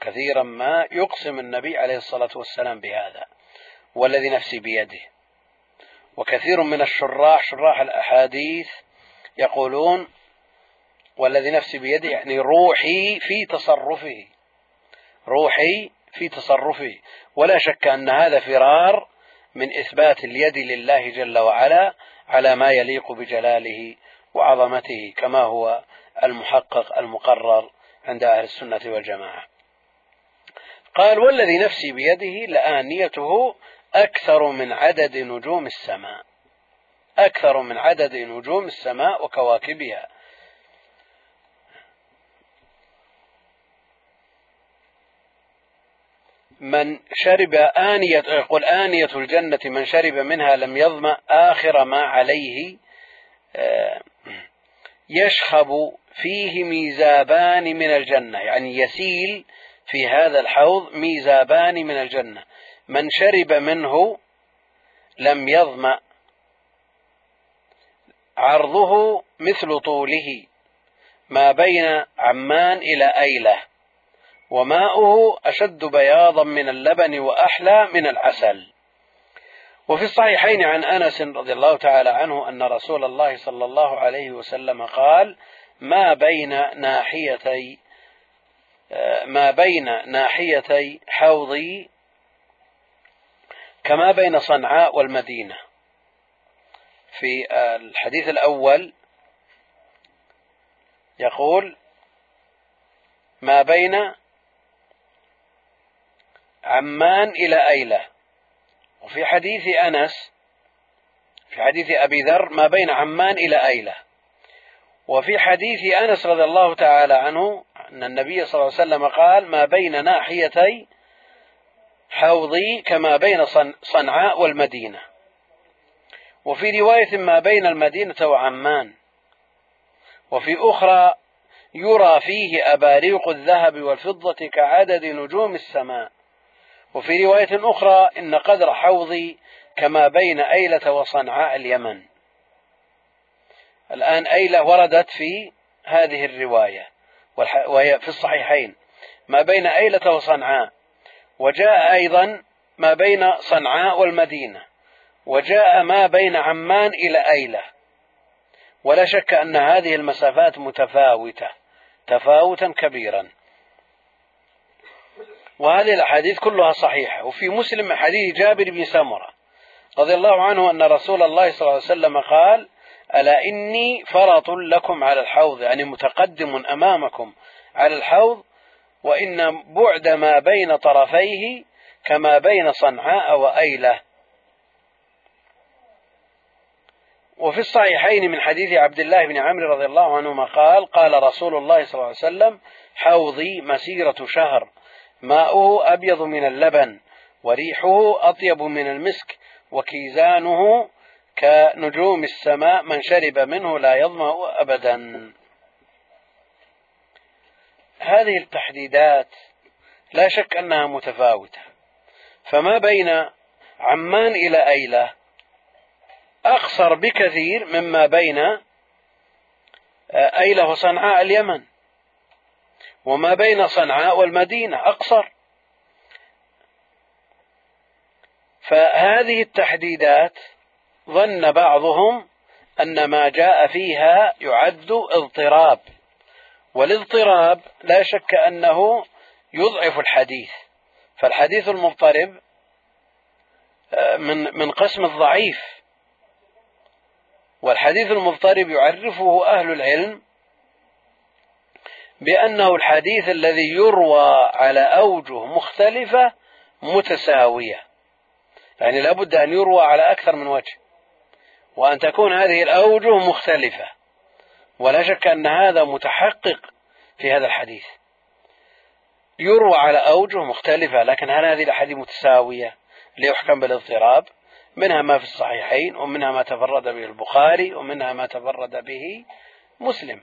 D: كثيرا ما يقسم النبي عليه الصلاة والسلام بهذا والذي نفسي بيده. وكثير من الشراح شراح الأحاديث يقولون والذي نفسي بيده يعني روحي في تصرفه. روحي في تصرفه. ولا شك أن هذا فرار من إثبات اليد لله جل وعلا على ما يليق بجلاله وعظمته كما هو المحقق المقرر عند أهل السنة والجماعة. قال والذي نفسي بيده لآنيته أكثر من عدد نجوم السماء. أكثر من عدد نجوم السماء وكواكبها. من شرب آنية يقول آنية الجنة من شرب منها لم يظمأ آخر ما عليه آه، يشخب فيه ميزابان من الجنة. يعني يسيل في هذا الحوض ميزابان من الجنة. من شرب منه لم يظمأ عرضه مثل طوله. ما بين عمان إلى أيلة. وماؤه أشد بياضا من اللبن وأحلى من العسل. وفي الصحيحين عن أنس رضي الله تعالى عنه أن رسول الله صلى الله عليه وسلم قال ما بين ناحيتي ما بين ناحيتي حوضي كما بين صنعاء والمدينة. في الحديث الأول يقول ما بين عمان إلى أيلة. وفي حديث أنس في حديث أبي ذر ما بين عمان إلى أيلة. وفي حديث أنس رضي الله تعالى عنه أن النبي صلى الله عليه وسلم قال ما بين ناحيتي حوضي كما بين صنعاء والمدينة. وفي رواية ما بين المدينة وعمان. وفي أخرى يرى فيه أباريق الذهب والفضة كعدد نجوم السماء. وفي رواية أخرى إن قدر حوضي كما بين أيلة وصنعاء اليمن. الآن أيلة وردت في هذه الرواية وهي في الصحيحين. ما بين أيلة وصنعاء وجاء أيضا ما بين صنعاء والمدينة. وجاء ما بين عمان إلى أيلة. ولا شك أن هذه المسافات متفاوتة تفاوتا كبيرا. وهذه الأحاديث كلها صحيحة. وفي مسلم حديث جابر بن سمرة رضي الله عنه أن رسول الله صلى الله عليه وسلم قال ألا إني فرط لكم على الحوض يعني متقدم أمامكم على الحوض وإن بعد ما بين طرفيه كما بين صنعاء وأيلة. وفي الصحيحين من حديث عبد الله بن عمرو رضي الله عنهما قال قال رسول الله صلى الله عليه وسلم حوضي مسيرة شهر ماؤه أبيض من اللبن وريحه أطيب من المسك وكيزانه كنجوم السماء من شرب منه لا يظمأ أبدا. هذه التحديدات لا شك أنها متفاوتة. فما بين عمان إلى أيلة أقصر بكثير مما بين أيلة وصنعاء اليمن وما بين صنعاء والمدينة أقصر. فهذه التحديدات ظن بعضهم أن ما جاء فيها يعد اضطراب والاضطراب لا شك أنه يضعف الحديث. فالحديث المضطرب آه، من من قسم الضعيف. والحديث المضطرب يعرفه أهل العلم بأنه الحديث الذي يروى على أوجه مختلفة متساوية. يعني لابد أن يروى على أكثر من وجه وأن تكون هذه الأوجه مختلفة. ولا شك أن هذا متحقق في هذا الحديث. يروى على أوجه مختلفة لكن هل هذه الأحاديث متساوية؟ ليحكم بالاضطراب. منها ما في الصحيحين ومنها ما تفرد به البخاري ومنها ما تفرد به مسلم.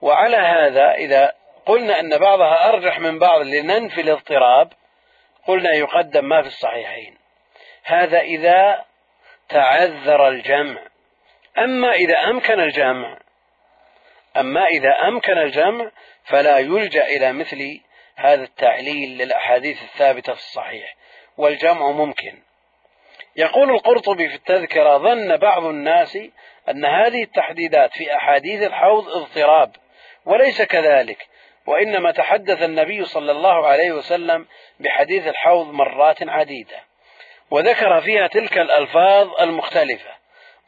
D: وعلى هذا إذا قلنا أن بعضها أرجح من بعض لننفي الاضطراب قلنا يقدم ما في الصحيحين. هذا إذا تعذر الجمع. أما إذا أمكن الجمع أما إذا أمكن الجمع فلا يلجأ إلى مثل هذا التعليل للأحاديث الثابتة في الصحيح. والجمع ممكن. يقول القرطبي في التذكرة ظن بعض الناس أن هذه التحديدات في أحاديث الحوض اضطراب وليس كذلك وإنما تحدث النبي صلى الله عليه وسلم بحديث الحوض مرات عديدة وذكر فيها تلك الألفاظ المختلفة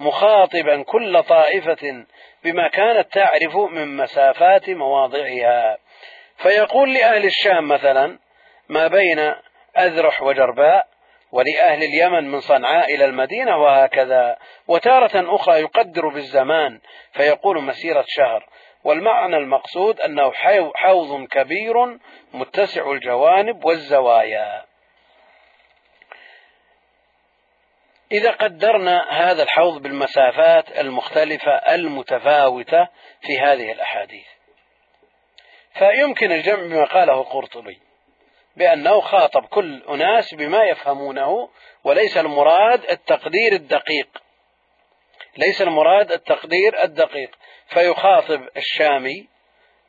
D: مخاطبا كل طائفة بما كانت تعرف من مسافات مواضعها. فيقول لأهل الشام مثلا ما بين أذرح وجرباء ولأهل اليمن من صنعاء إلى المدينة وهكذا. وتارة أخرى يقدر بالزمان فيقول مسيرة شهر. والمعنى المقصود أنه حوض كبير متسع الجوانب والزوايا. إذا قدرنا هذا الحوض بالمسافات المختلفة المتفاوتة في هذه الأحاديث. فيمكن الجمع بما قاله القرطبي بأنه خاطب كل أناس بما يفهمونه وليس المراد التقدير الدقيق. ليس المراد التقدير الدقيق. فيخاطب الشامي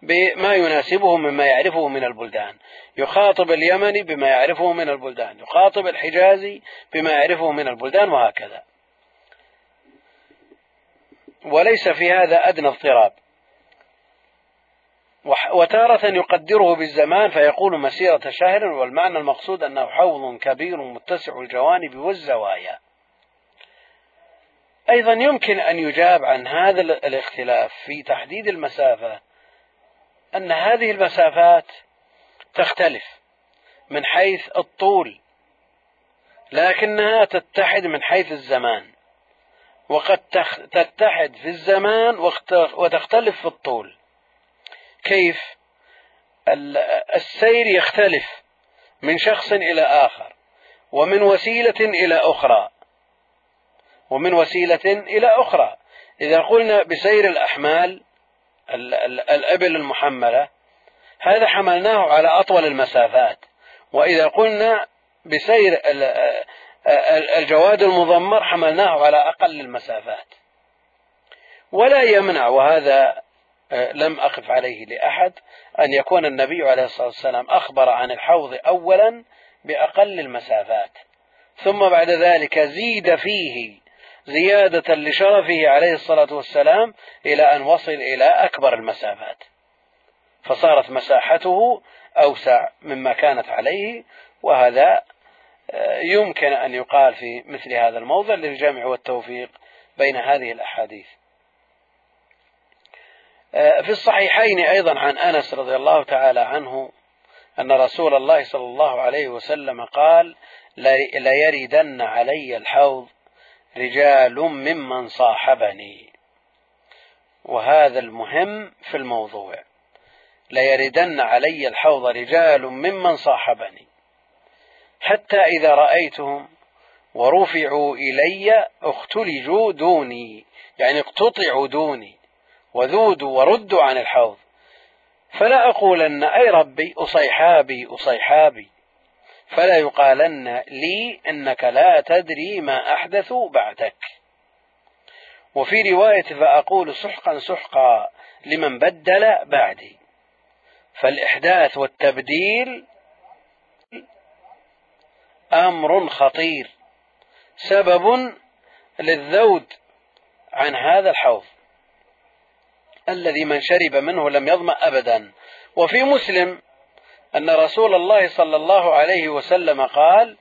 D: بما يناسبه مما يعرفه من البلدان. يخاطب اليمني بما يعرفه من البلدان. يخاطب الحجازي بما يعرفه من البلدان وهكذا. وليس في هذا أدنى اضطراب. وتارة يقدره بالزمان فيقول مسيرة شهر والمعنى المقصود أنه حوض كبير متسع الجوانب والزوايا. أيضا يمكن أن يجاب عن هذا الاختلاف في تحديد المسافة أن هذه المسافات تختلف من حيث الطول لكنها تتحد من حيث الزمان وقد تتحد في الزمان وتختلف في الطول. كيف السير يختلف من شخص إلى آخر ومن وسيلة إلى أخرى. ومن وسيلة إلى أخرى. إذا قلنا بسير الأحمال الإبل المحملة هذا حملناه على أطول المسافات. وإذا قلنا بسير الجواد المضمر حملناه على أقل المسافات. ولا يمنع وهذا لم أقف عليه لأحد أن يكون النبي عليه الصلاة والسلام أخبر عن الحوض أولا بأقل المسافات. ثم بعد ذلك زيد فيه زيادة لشرفه عليه الصلاة والسلام إلى أن وصل إلى أكبر المسافات. فصارت مساحته أوسع مما كانت عليه وهذا آه، يمكن أن يقال في مثل هذا الموضع للجمع والتوفيق بين هذه الأحاديث. في الصحيحين أيضا عن أنس رضي الله تعالى عنه أن رسول الله صلى الله عليه وسلم قال ليردن علي الحوض رجال ممن صاحبني. وهذا المهم في الموضوع ليردن علي الحوض رجال ممن صاحبني. حتى إذا رأيتهم ورفعوا إلي اختلجوا دوني يعني اقتطعوا دوني. وذودوا وردوا عن الحوض. فلا أقولن أي ربي أصيحابي أصيحابي. فلا يقالن لي إنك لا تدري ما أحدثوا بعدك. وفي رواية فأقول سحقا سحقا لمن بدل بعدي. فالإحداث والتبديل أمر خطير. سبب للذود عن هذا الحوض. الذي من شرب منه لم يظمأ أبدا. وفي مسلم أن رسول الله صلى الله عليه وسلم قال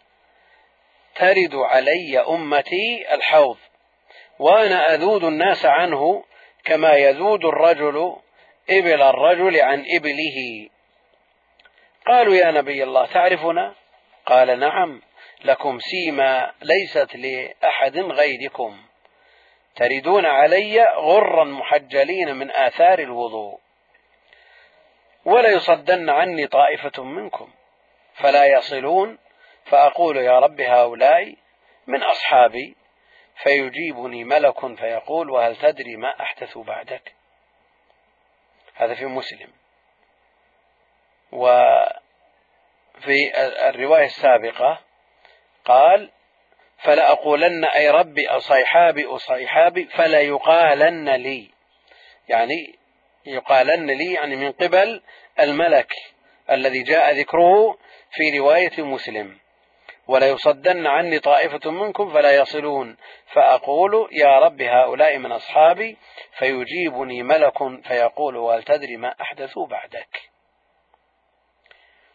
D: ترد علي أمتي الحوض وأنا أذود الناس عنه كما يذود الرجل إبل الرجل عن إبله. قالوا يا نبي الله تعرفنا؟ قال نعم لكم سيما ليست لأحد غيركم. تردون علي غرا محجلين من آثار الوضوء. ولا يصدن عني طائفة منكم فلا يصلون فأقول يا رب هؤلاء من أصحابي فيجيبني ملك فيقول وهل تدري ما أحدث بعدك؟ هذا في مسلم. وفي الرواية السابقة قال فلأقولن أي ربي أصيحابي أصيحابي فلا يقالن لي. يعني يقالن لي يعني من قبل الملك الذي جاء ذكره في رواية مسلم. ولا يصدن عني طائفة منكم فلا يصلون. فأقول يا رب هؤلاء من أصحابي فيجيبني ملك فيقول وهل تدري ما أحدثوا بعدك؟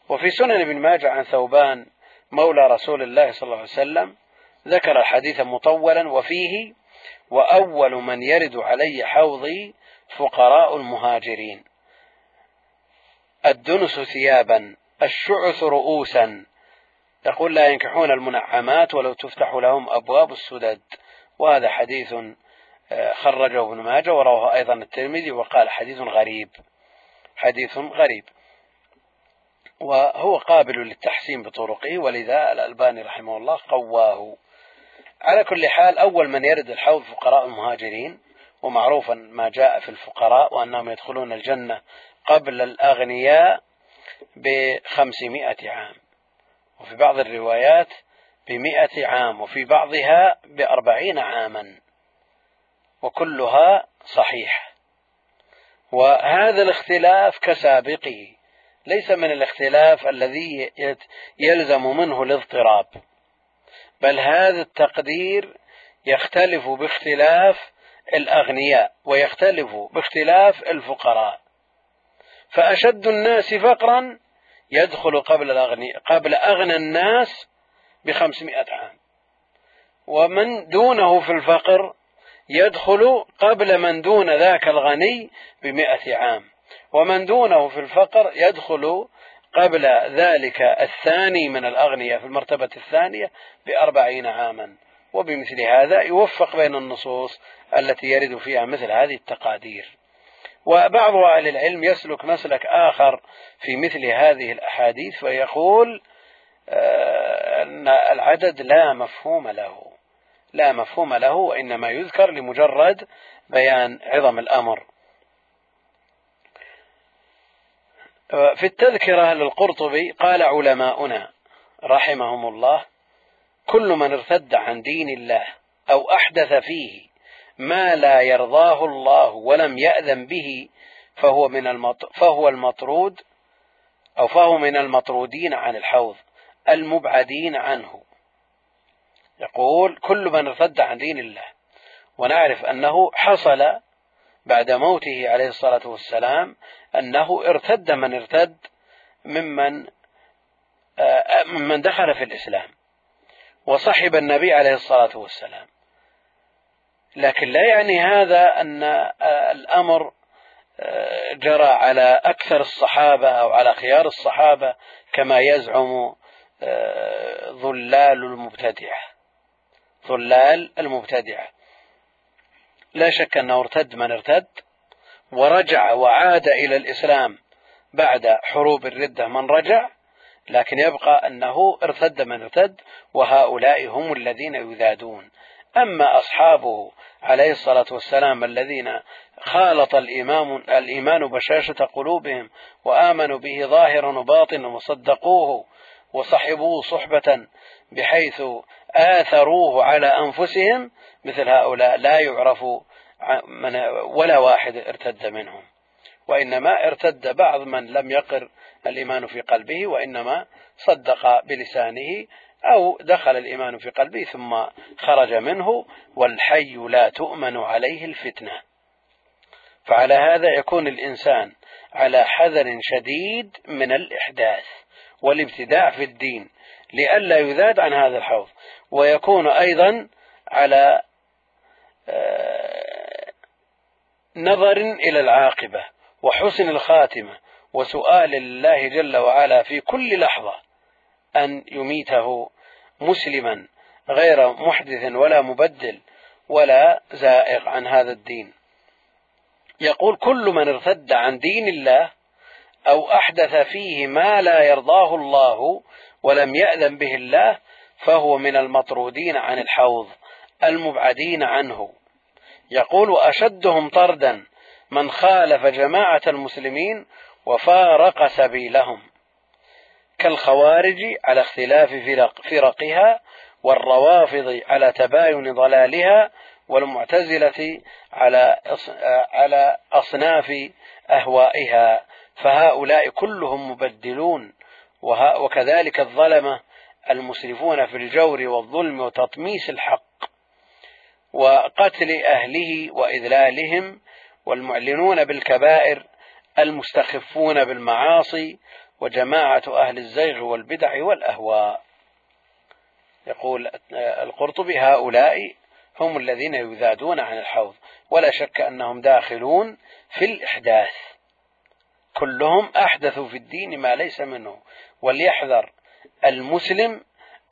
D: وفي سنن ابن ماجه عن ثوبان مولى رسول الله صلى الله عليه وسلم ذكر الحديث مطولا وفيه وأول من يرد علي حوضي فقراء المهاجرين. الدنس ثيابا الشعث رؤوسا. يقول لا ينكحون المنعمات ولو تفتح لهم أبواب السدد. وهذا حديث آه، خرجه ابن ماجه ورواه أيضا الترمذي وقال حديث غريب. حديث غريب. وهو قابل للتحسين بطرقه ولذا الألباني رحمه الله قواه. على كل حال أول من يرد الحوض فقراء المهاجرين ومعروفا ما جاء في الفقراء وأنهم يدخلون الجنة قبل الأغنياء بخمسمائة عام. وفي بعض الروايات بمئة عام وفي بعضها بأربعين عاما. وكلها صحيح. وهذا الاختلاف كسابقه ليس من الاختلاف الذي يلزم منه الاضطراب. بل هذا التقدير يختلف باختلاف الأغنياء ويختلف باختلاف الفقراء. فأشد الناس فقرا يدخل قبل الأغني قبل أغنى الناس بخمسمائة عام. ومن دونه في الفقر يدخل قبل من دون ذاك الغني بمائة عام. ومن دونه في الفقر يدخل قبل ذلك الثاني من الأغنياء في المرتبة الثانية بأربعين عاما. وبمثل هذا يوفق بين النصوص التي يرد فيها مثل هذه التقادير. وبعض أهل العلم يسلك مسلك آخر في مثل هذه الأحاديث ويقول آه، أن العدد لا مفهوم له. لا مفهوم له وإنما يذكر لمجرد بيان عظم الأمر. في التذكرة للقرطبي قال علماؤنا رحمهم الله كل من ارتد عن دين الله أو أحدث فيه ما لا يرضاه الله ولم يأذن به فهو من. فهو المطرود أو فهو من المطرودين عن الحوض المبعدين عنه يقول كل من ارتد عن دين الله ونعرف أنه حصل بعد موته عليه الصلاة والسلام أنه ارتد من ارتد ممن آه، ممن دخل في الإسلام وصحب النبي عليه الصلاة والسلام. لكن لا يعني هذا أن آه، الأمر آه، جرى على أكثر الصحابة أو على خيار الصحابة كما يزعم ظلال المبتدعة. ظلال المبتدعة. لا شك أنه ارتد من ارتد ورجع وعاد إلى الإسلام بعد حروب الردة من رجع لكن يبقى أنه ارتد من ارتد وهؤلاء هم الذين يذادون. أما أصحابه عليه الصلاة والسلام الذين خالط الإمام الإيمان بشاشة قلوبهم وآمنوا به ظاهرا وباطنا وصدقوه وصحبوه صحبة بحيث آثروه على أنفسهم مثل هؤلاء لا يعرف من ولا واحد ارتد منهم. وإنما ارتد بعض من لم يقر الإيمان في قلبه وإنما صدق بلسانه أو دخل الإيمان في قلبه ثم خرج منه والحي لا تؤمن عليه الفتنة. فعلى هذا يكون الإنسان على حذر شديد من الإحداث والابتداع في الدين لئلا يذاد عن هذا الحوض. ويكون أيضا على نظر إلى العاقبة وحسن الخاتمة وسؤال الله جل وعلا في كل لحظة أن يميته مسلما غير محدث ولا مبدل ولا زائغ عن هذا الدين. يقول كل من ارتد عن دين الله أو أحدث فيه ما لا يرضاه الله ولم يأذن به الله فهو من المطرودين عن الحوض. المبعدين عنه. يقول وأشدهم طردا من خالف جماعة المسلمين وفارق سبيلهم كالخوارج على اختلاف فرق فرقها والروافض على تباين ضلالها والمعتزلة على على أصناف أهوائها فهؤلاء كلهم مبدلون وكذلك الظلمة المسرفون في الجور والظلم وتطميس الحق وقتل أهله وإذلالهم والمعلنون بالكبائر المستخفون بالمعاصي وجماعة أهل الزيغ والبدع والأهواء. يقول القرطبي هؤلاء هم الذين يذادون عن الحوض ولا شك أنهم داخلون في الإحداث. كلهم أحدثوا في الدين ما ليس منه. وليحذر المسلم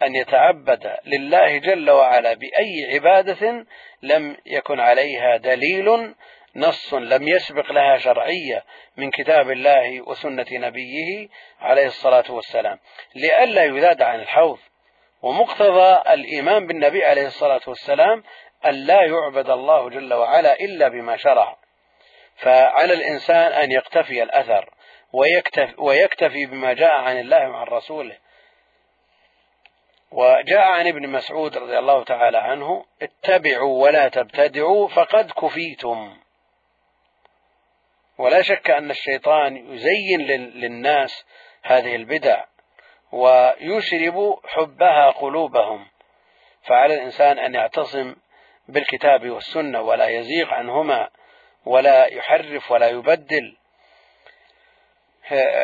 D: أن يتعبد لله جل وعلا بأي عبادة لم يكن عليها دليل نص لم يسبق لها شرعية من كتاب الله وسنة نبيه عليه الصلاة والسلام. لئلا يذاد عن الحوض. ومقتضى الإيمان بالنبي عليه الصلاة والسلام أن لا يعبد الله جل وعلا إلا بما شرع. فعلى الإنسان أن يقتفي الأثر ويكتفي, ويكتفي بما جاء عن الله وعن رسوله. وجاء عن ابن مسعود رضي الله تعالى عنه اتبعوا ولا تبتدعوا فقد كفيتم. ولا شك أن الشيطان يزين للناس هذه البدع ويشرب حبها قلوبهم. فعلى الإنسان أن يعتصم بالكتاب والسنة ولا يزيغ عنهما ولا يحرف ولا يبدل.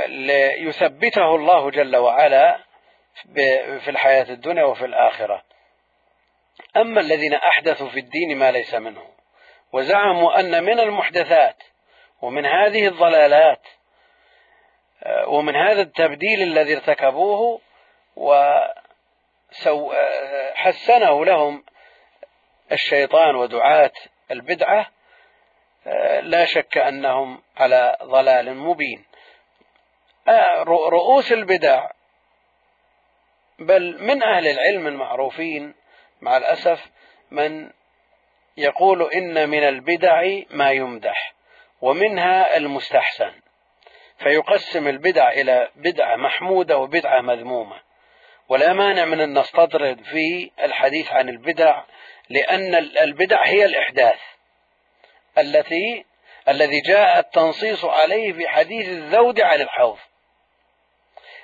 D: ليثبته الله جل وعلا في الحياة الدنيا وفي الآخرة. أما الذين أحدثوا في الدين ما ليس منه وزعموا أن من المحدثات ومن هذه الضلالات ومن هذا التبديل الذي ارتكبوه وحسنه لهم الشيطان ودعاة البدعة لا شك أنهم على ضلال مبين. رؤوس البدع بل من أهل العلم المعروفين مع الأسف من يقول إن من البدع ما يمدح ومنها المستحسن. فيقسم البدع إلى بدعة محمودة وبدعة مذمومة. ولا مانع من أن نستطرد في الحديث عن البدع لأن البدع هي الإحداث. التي الذي جاء التنصيص عليه في حديث الذود عن الحوض.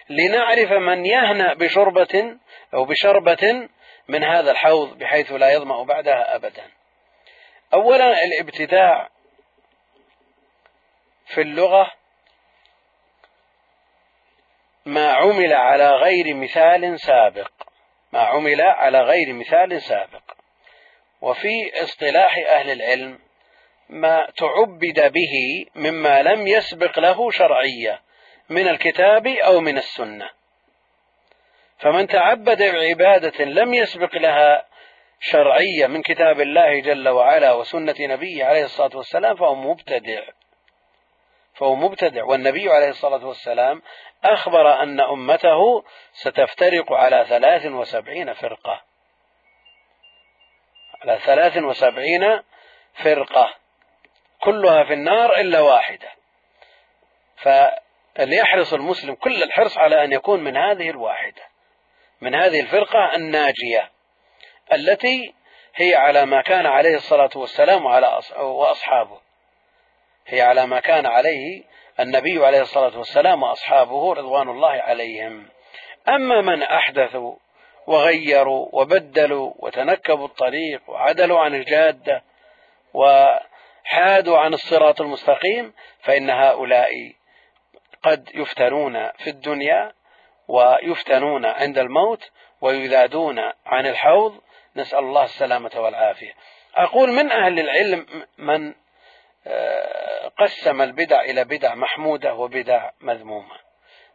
D: لنعرف من يهنأ بشربة أو بشربة من هذا الحوض بحيث لا يظمأ بعدها أبدا. أولا الابتداع في اللغة ما عمل على غير مثال سابق. ما عمل على غير مثال سابق. وفي اصطلاح أهل العلم ما تعبد به مما لم يسبق له شرعية. من الكتاب أو من السنة. فمن تعبد بعبادة لم يسبق لها شرعية من كتاب الله جل وعلا وسنة نبيه عليه الصلاة والسلام فهو مبتدع. فهو مبتدع. والنبي عليه الصلاة والسلام أخبر أن أمته ستفترق على ثلاث وسبعين فرقة. على ثلاث وسبعين فرقة. كلها في النار إلا واحدة. فليحرص المسلم كل الحرص على أن يكون من هذه الواحدة من هذه الفرقة الناجية التي هي على ما كان عليه الصلاة والسلام وعلى وأصحابه. هي على ما كان عليه النبي عليه الصلاة والسلام وأصحابه رضوان الله عليهم. أما من أحدثوا وغيروا وبدلوا وتنكبوا الطريق وعدلوا عن الجادة وحادوا عن الصراط المستقيم فإن هؤلاء قد يفتنون في الدنيا ويفتنون عند الموت ويذادون عن الحوض. نسأل الله السلامة والعافية. أقول من أهل العلم من آه، قسم البدع إلى بدع محمودة وبدع مذمومة.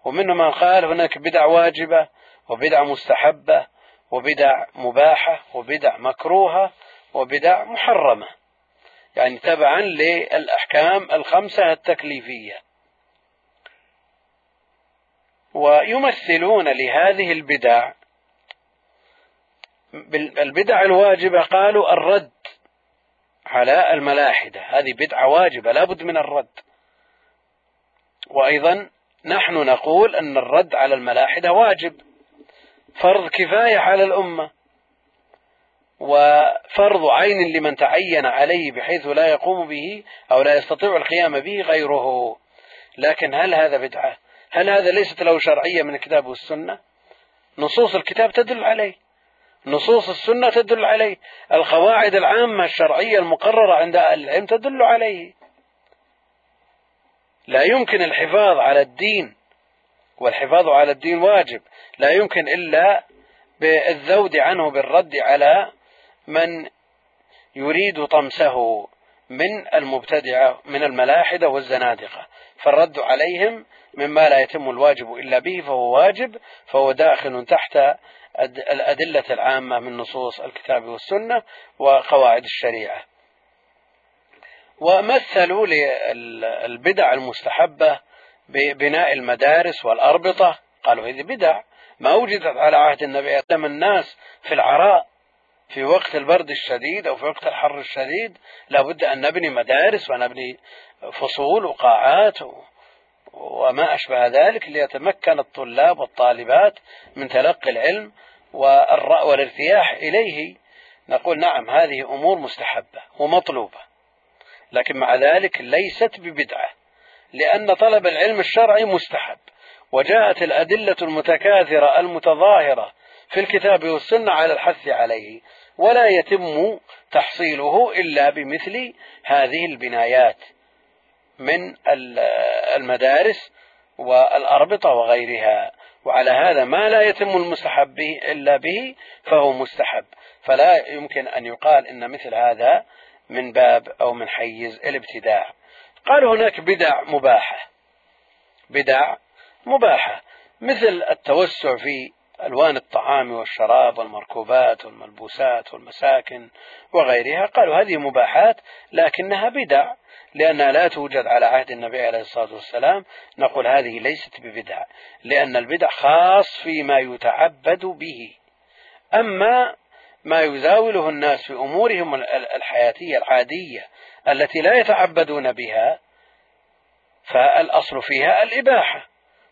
D: ومنهم من قال هناك بدع واجبة وبدع مستحبة وبدع مباحة وبدع مكروهة وبدع محرمة. يعني تبعا للأحكام الخمسة التكليفية. ويمثلون لهذه البدع. البدع الواجبة قالوا الرد على الملاحدة. هذه بدعة واجبة لابد من الرد. وأيضا نحن نقول أن الرد على الملاحدة واجب. فرض كفاية على الأمة. وفرض عين لمن تعين عليه بحيث لا يقوم به أو لا يستطيع القيام به غيره. لكن هل هذا بدعة؟ هل هذا ليست له شرعية من الكتاب والسنة؟ نصوص الكتاب تدل عليه. نصوص السنة تدل عليه. القواعد العامة الشرعية المقررة عند أهل العلم تدل عليه. لا يمكن الحفاظ على الدين والحفاظ على الدين واجب. لا يمكن إلا بالذود عنه بالرد على من يريد طمسه. من المبتدعة من الملاحدة والزنادقة. فالرد عليهم مما لا يتم الواجب إلا به فهو واجب فهو داخل تحت الأدلة العامة من نصوص الكتاب والسنة وقواعد الشريعة. ومثلوا للبدع المستحبة ببناء المدارس والأربطة. قالوا هذه بدع ما وجدت على عهد النبي عليه الناس في العراء في وقت البرد الشديد أو في وقت الحر الشديد لابد أن نبني مدارس ونبني فصول وقاعات وما أشبه ذلك ليتمكن الطلاب والطالبات من تلقي العلم والارتياح إليه. نقول نعم هذه أمور مستحبة ومطلوبة لكن مع ذلك ليست ببدعة لأن طلب العلم الشرعي مستحب وجاءت الأدلة المتكاثرة المتظاهرة في الكتاب والسنة على الحث عليه ولا يتم تحصيله إلا بمثل هذه البنايات من المدارس والأربطة وغيرها. وعلى هذا ما لا يتم المستحب به إلا به فهو مستحب. فلا يمكن أن يقال إن مثل هذا من باب أو من حيز الابتداع. قال هناك بدع مباحة. بدع مباحة. مثل التوسع في ألوان الطعام والشراب والمركوبات والملبوسات والمساكن وغيرها. قالوا هذه مباحات لكنها بدع لأنها لا توجد على عهد النبي عليه الصلاة والسلام نقول هذه ليست ببدع لأن البدع خاص فيما يتعبد به. أما ما يزاوله الناس في أمورهم الحياتية العادية التي لا يتعبدون بها فالأصل فيها الإباحة.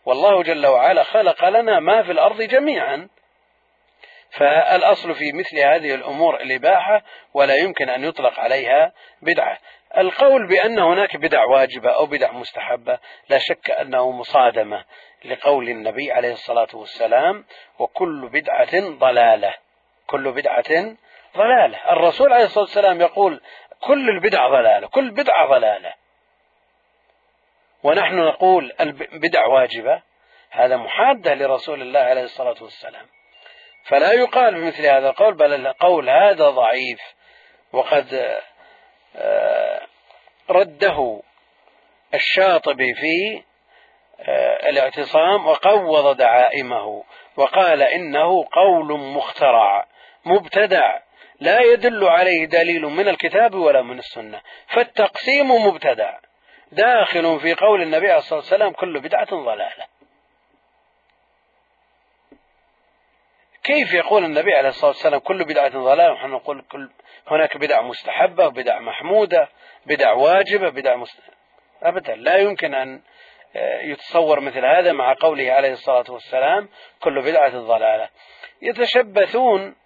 D: والله جل وعلا خلق لنا ما في الأرض جميعا. فالأصل في مثل هذه الأمور الإباحة ولا يمكن أن يطلق عليها بدعة. القول بأن هناك بدع واجبة أو بدع مستحبة لا شك أنه مصادمة لقول النبي عليه الصلاة والسلام وكل بدعة ضلالة. كل بدعة ضلالة. الرسول عليه الصلاة والسلام يقول كل البدع ضلالة كل بدعة ضلالة. ونحن نقول البدع واجبة هذا محادة لرسول الله عليه الصلاة والسلام. فلا يقال بمثل هذا القول بل القول هذا ضعيف. وقد آه، رده الشاطبي في آه، الاعتصام وقوض دعائمه وقال إنه قول مخترع مبتدع. لا يدل عليه دليل من الكتاب ولا من السنة. فالتقسيم مبتدع. داخل في قول النبي عليه الصلاة والسلام كل بدعة ضلالة. كيف يقول النبي عليه الصلاة والسلام كل بدعة ضلالة؟ ونحن نقول كل هناك بدع مستحبة وبدع محمودة بدع واجبة بدع مست... أبدا. لا يمكن أن آه، يتصور مثل هذا مع قوله عليه الصلاة والسلام كل بدعة ضلالة. يتشبثون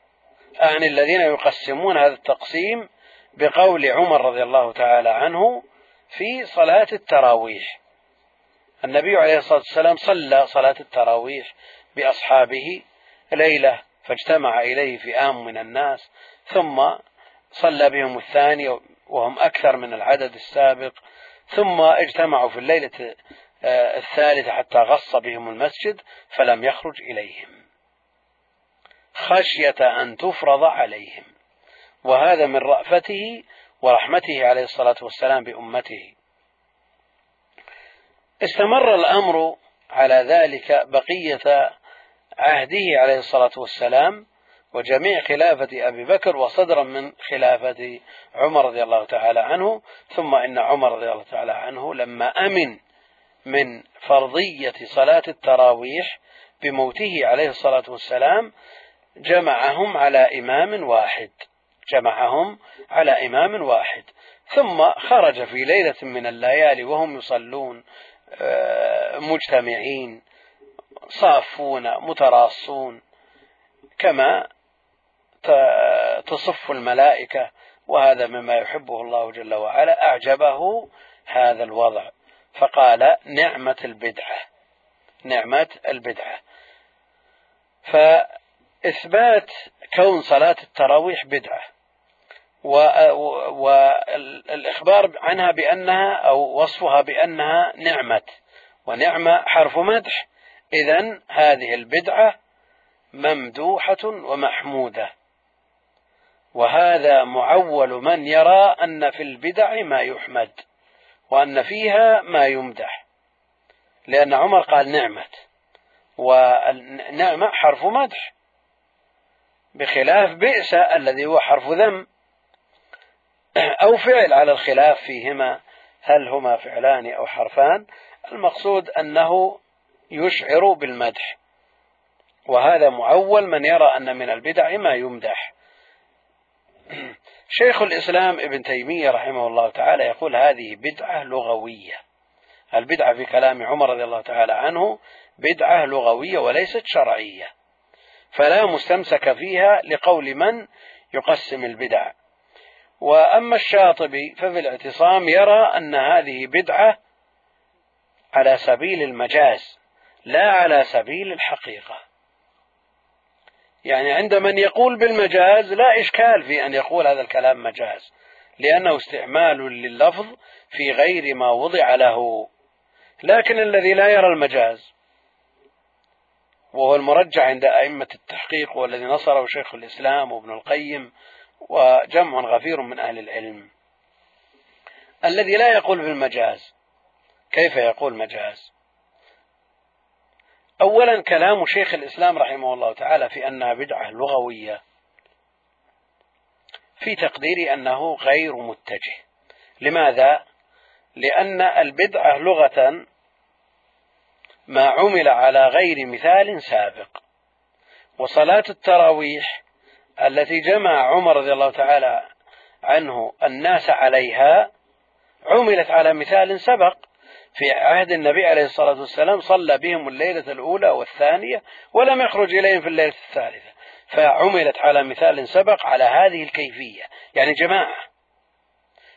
D: عن الذين يقسمون هذا التقسيم بقول عمر رضي الله تعالى عنه في صلاة التراويح. النبي عليه الصلاة والسلام صلى صلاة التراويح بأصحابه ليلة فاجتمع إليه فئام من الناس ثم صلى بهم الثاني وهم أكثر من العدد السابق ثم اجتمعوا في الليلة آه، الثالثة حتى غص بهم المسجد فلم يخرج إليهم. خشية أن تفرض عليهم. وهذا من رأفته ورحمته عليه الصلاة والسلام بأمته. استمر الأمر على ذلك بقية عهده عليه الصلاة والسلام وجميع خلافة أبي بكر وصدرا من خلافة عمر رضي الله تعالى عنه ثم إن عمر رضي الله تعالى عنه لما أمن من فرضية صلاة التراويح بموته عليه الصلاة والسلام جمعهم على إمام واحد. جمعهم على إمام واحد. ثم خرج في ليلة من الليالي وهم يصلون آه، مجتمعين صافون متراصون. كما تصف الملائكة وهذا مما يحبه الله جل وعلا. أعجبه هذا الوضع. فقال نعمة البدعة. نعمة البدعة. فإثبات كون صلاة التراويح بدعة. والإخبار عنها بأنها أو وصفها بأنها نعمة. ونعمة حرف مدح. إذا هذه البدعة ممدوحة ومحمودة. وهذا معول من يرى أن في البدع ما يحمد. وأن فيها ما يمدح. لأن عمر قال نعمة. والنعمة حرف مدح. بخلاف بئس الذي هو حرف ذم. أو فعل على الخلاف فيهما هل هما فعلان أو حرفان المقصود أنه يشعر بالمدح. وهذا معول من يرى أن من البدع ما يمدح. [clears throat] شيخ الإسلام ابن تيمية رحمه الله تعالى يقول هذه بدعة لغوية. البدعة في كلام عمر رضي الله تعالى عنه بدعة لغوية وليست شرعية. فلا مستمسك فيها لقول من يقسم البدع. وأما الشاطبي ففي الاعتصام يرى أن هذه بدعة على سبيل المجاز لا على سبيل الحقيقة. يعني عند من يقول بالمجاز لا إشكال في أن يقول هذا الكلام مجاز لأنه استعمال لللفظ في غير ما وضع له. لكن الذي لا يرى المجاز وهو المرجع عند أئمة التحقيق والذي نصره شيخ الإسلام وابن القيم وجمع غفير من أهل العلم. الذي لا يقول بالمجاز كيف يقول مجاز؟ أولا كلام شيخ الإسلام رحمه الله تعالى في أنها بدعة لغوية في تقديري أنه غير متجه. لماذا؟ لأن البدعة لغة ما عمل على غير مثال سابق. وصلاة التراويح التي جمع عمر رضي الله تعالى عنه الناس عليها عملت على مثال سبق في عهد النبي عليه الصلاة والسلام صلى بهم الليلة الأولى والثانية ولم يخرج إليهم في الليلة الثالثة. فعملت على مثال سبق على هذه الكيفية. يعني جماعة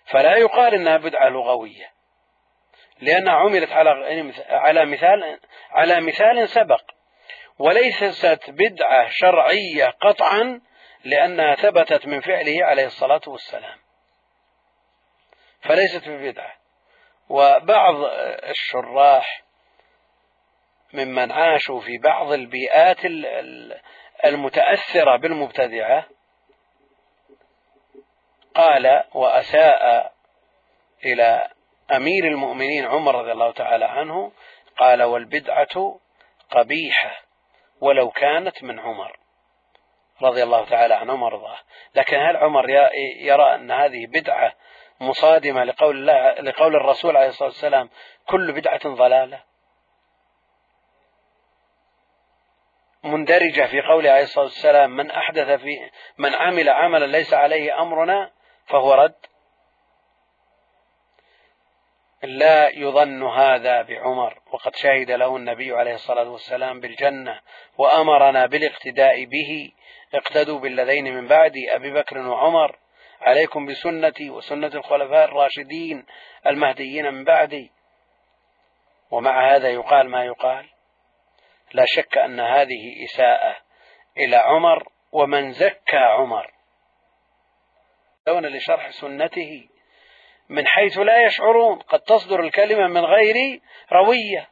D: فلا يقال إنها بدعة لغوية لأنها عملت على على مثال على مثال سبق. وليست بدعة شرعية قطعا لأنها ثبتت من فعله عليه الصلاة والسلام. فليست ببدعة وبعض الشراح ممن عاشوا في بعض البيئات المتأثرة بالمبتدعة قال وأساء إلى أمير المؤمنين عمر رضي الله تعالى عنه قال والبدعة قبيحة ولو كانت من عمر. رضي الله تعالى عنه وارضاه لكن هل عمر يرى أن هذه بدعة مصادمة لقول الله لقول الرسول عليه الصلاة والسلام كل بدعة ضلالة؟ مندرجة في قوله عليه الصلاة والسلام من أحدث في من عمل عملا ليس عليه أمرنا فهو رد. لا يظن هذا بعمر وقد شهد له النبي عليه الصلاة والسلام بالجنة وأمرنا بالاقتداء به. اقتدوا بالذين من بعدي أبي بكر وعمر. عليكم بسنتي وسنة الخلفاء الراشدين المهديين من بعدي. ومع هذا يقال ما يقال. لا شك أن هذه إساءة إلى عمر ومن زكى عمر. لشرح سنته من حيث لا يشعرون. قد تصدر الكلمة من غير روية.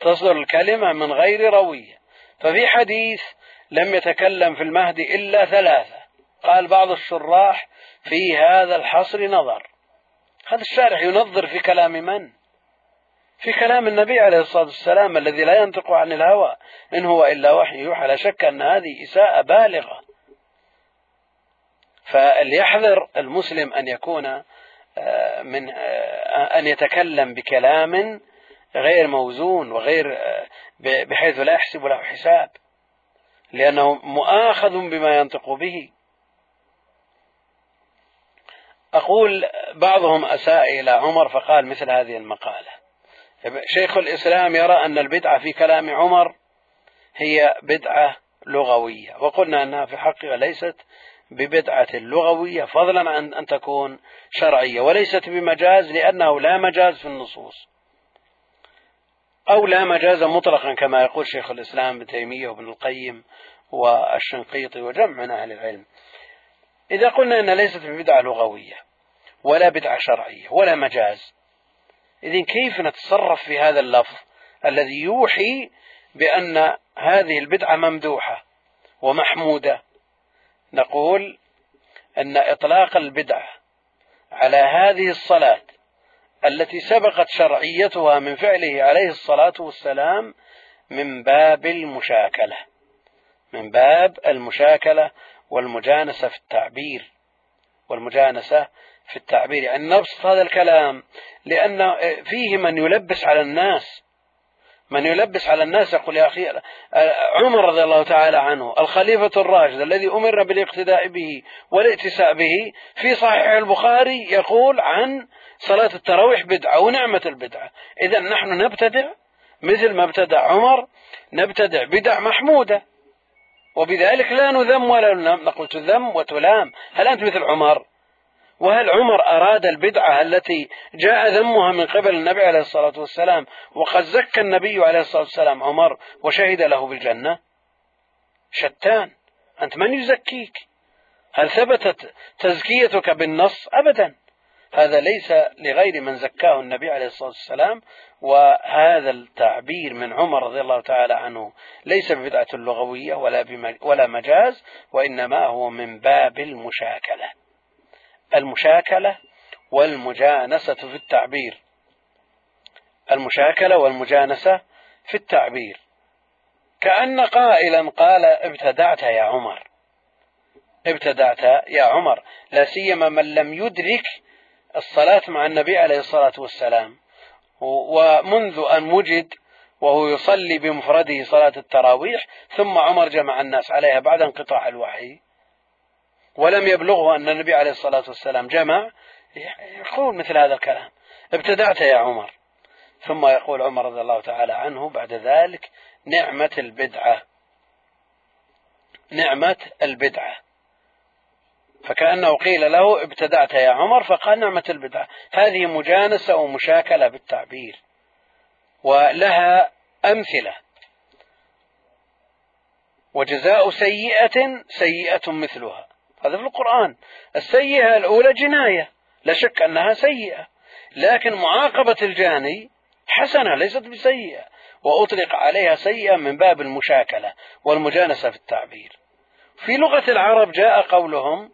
D: تصدر الكلمة من غير روية. ففي حديث لم يتكلم في المهدي إلا ثلاثة. قال بعض الشراح في هذا الحصر نظر. هذا الشارح ينظر في كلام من؟ في كلام النبي عليه الصلاة والسلام الذي لا ينطق عن الهوى. إن هو إلا وحي. يوحى لا شك أن هذه إساءة بالغة. فليحذر المسلم أن يكون آه، من آه، أن يتكلم بكلام غير موزون وغير آه، بحيث لا يحسب له حساب لأنه مؤاخذ بما ينطق به. أقول بعضهم أساء إلى عمر فقال مثل هذه المقالة. شيخ الإسلام يرى أن البدعة في كلام عمر هي بدعة لغوية وقلنا أنها في حقها ليست ببدعة لغوية فضلا عن أن تكون شرعية وليست بمجاز لأنه لا مجاز في النصوص. أو لا مجاز مطلقا كما يقول شيخ الإسلام ابن تيمية وابن القيم والشنقيطي وجمع من أهل العلم. إذا قلنا أن ليست ببدعة لغوية ولا بدعة شرعية ولا مجاز إذن كيف نتصرف في هذا اللفظ الذي يوحي بأن هذه البدعة ممدوحة ومحمودة نقول أن إطلاق البدعة على هذه الصلاة التي سبقت شرعيتها من فعله عليه الصلاة والسلام من باب المشاكلة من باب المشاكلة والمجانسة في التعبير والمجانسة في التعبير. يعني نبسط هذا الكلام لأن فيه من يلبس على الناس من يلبس على الناس يقول يا أخي عمر رضي الله تعالى عنه الخليفة الراشد الذي أمر بالاقتداء به والائتساء به في صحيح البخاري يقول عن صلاة التراويح بدعة ونعمة البدعة. إذا نحن نبتدع مثل ما ابتدع عمر نبتدع بدع محمودة. وبذلك لا نذم ولا نقول تذم وتلام. هل أنت مثل عمر؟ وهل عمر أراد البدعة التي جاء ذمها من قبل النبي عليه الصلاة والسلام وقد زكى النبي عليه الصلاة والسلام عمر وشهد له بالجنة؟ شتان أنت من يزكيك؟ هل ثبتت تزكيتك بالنص؟ أبدا. هذا ليس لغير من زكاه النبي عليه الصلاة والسلام وهذا التعبير من عمر رضي الله تعالى عنه ليس ببدعة لغوية ولا, ولا مجاز وإنما هو من باب المشاكلة. المشاكلة والمجانسة في التعبير. المشاكلة والمجانسة في التعبير. كأن قائلا قال ابتدعت يا عمر. ابتدعت يا عمر. لا سيما من لم يدرك الصلاة مع النبي عليه الصلاة والسلام. ومنذ أن وجد وهو يصلي بمفرده صلاة التراويح ثم عمر جمع الناس عليها بعد انقطاع الوحي. ولم يبلغه أن النبي عليه الصلاة والسلام جمع يقول مثل هذا الكلام. ابتدعت يا عمر. ثم يقول عمر رضي الله تعالى عنه بعد ذلك نعمة البدعة. نعمة البدعة. فكأنه قيل له ابتدعت يا عمر فقال نعمة البدعة. هذه مجانسة ومشاكلة بالتعبير. ولها أمثلة. وجزاء سيئة سيئة مثلها. هذا في القرآن. السيئة الأولى جناية لا شك أنها سيئة. لكن معاقبة الجاني حسنة ليست بسيئة. وأطلق عليها سيئة من باب المشاكلة والمجانسة في التعبير. في لغة العرب جاء قولهم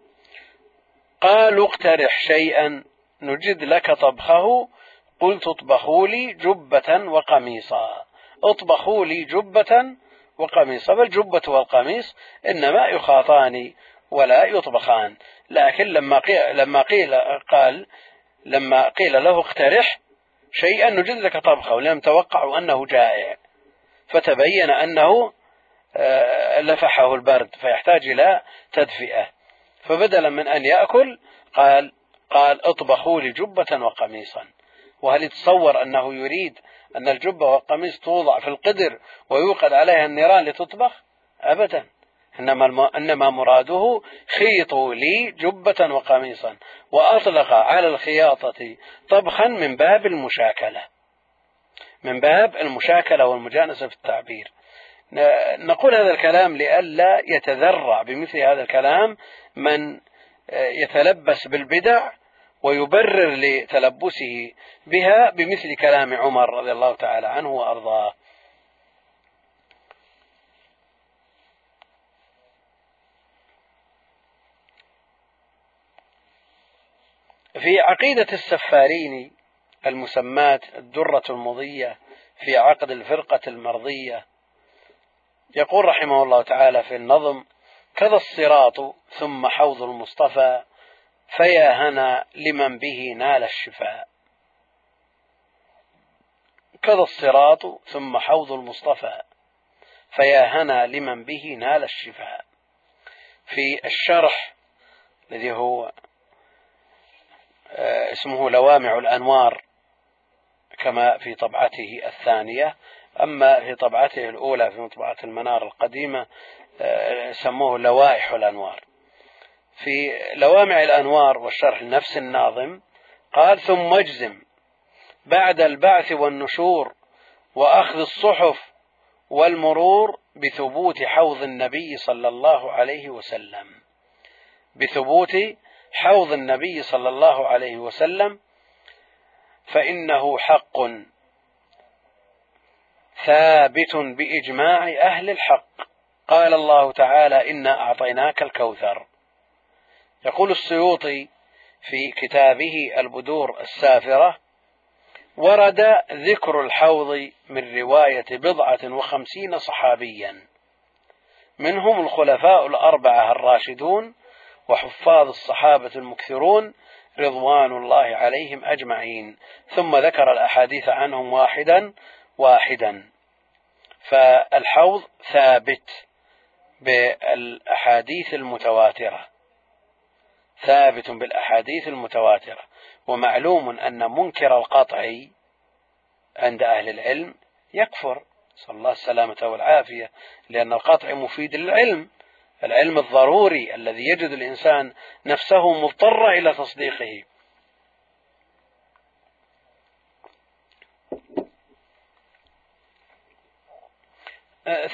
D: قالوا اقترح شيئا نجد لك طبخه قلت اطبخوا لي جبة وقميصا. اطبخوا لي جبة وقميصا فالجبة والقميص إنما يخاطان ولا يطبخان لكن لما قيل, لما قيل قال لما قيل له اقترح شيئا نجد لك طبخه ولم توقعوا أنه جائع. فتبين أنه آه، لفحه البرد فيحتاج إلى تدفئة. فبدلا من أن يأكل قال قال اطبخوا لي جبة وقميصا. وهل يتصور أنه يريد أن الجبة والقميص توضع في القدر ويوقد عليها النيران لتطبخ؟ أبدا. إنما, إنما مراده خيطوا لي جبة وقميصا وأطلق على الخياطة طبخا من باب المشاكلة. من باب المشاكلة والمجانسة في التعبير. نقول هذا الكلام لئلا يتذرع بمثل هذا الكلام من يتلبس بالبدع ويبرر لتلبسه بها بمثل كلام عمر رضي الله تعالى عنه وأرضاه. في عقيدة السفارين المسماة الدرة المضية في عقد الفرقة المرضية يقول رحمه الله تعالى في النظم كذا الصراط ثم حوض المصطفى فيا هنا لمن به نال الشفاء. كذا الصراط ثم حوض المصطفى فيا هنا لمن به نال الشفاء. في الشرح الذي هو اسمه لوامع الأنوار كما في طبعته الثانية. أما في طبعته الأولى في مطبعة المنار القديمة آه، سموه لوائح الأنوار. في لوامع الأنوار والشرح لنفس الناظم قال ثم اجزم بعد البعث والنشور وأخذ الصحف والمرور بثبوت حوض النبي صلى الله عليه وسلم. بثبوت حوض النبي صلى الله عليه وسلم فإنه حق ثابت بإجماع أهل الحق. قال الله تعالى إنا أعطيناك الكوثر. يقول السيوطي في كتابه البدور السافرة ورد ذكر الحوض من رواية بضعة وخمسين صحابيا منهم الخلفاء الأربعة الراشدون وحفاظ الصحابة المكثرون رضوان الله عليهم أجمعين. ثم ذكر الأحاديث عنهم واحدا واحدا. فالحوض ثابت بالأحاديث المتواترة. ثابت بالأحاديث المتواترة. ومعلوم أن منكر القطع عند أهل العلم يكفر. صلى الله السلامة والعافية. لأن القطع مفيد للعلم. العلم الضروري الذي يجد الإنسان نفسه مضطرة إلى تصديقه.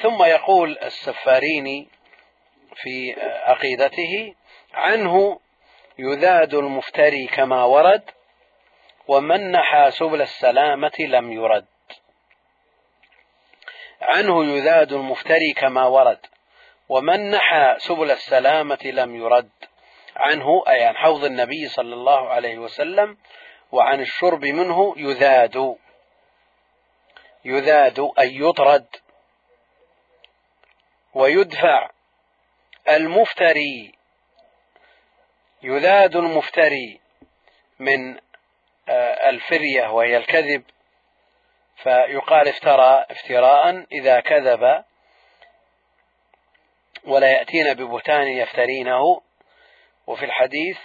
D: ثم يقول السفاريني في عقيدته عنه يذاد المفتري كما ورد ومن نحى سبل السلامة لم يرد. عنه يذاد المفتري كما ورد. ومن نحى سبل السلامة لم يرد. عنه أي عن حوض النبي صلى الله عليه وسلم وعن الشرب منه يذاد. يذاد أي يطرد. ويدفع المفتري. يذاد المفتري من آه، الفرية وهي الكذب. فيقال افترى افتراء إذا كذب ولا يأتين ببهتان يفترينه. وفي الحديث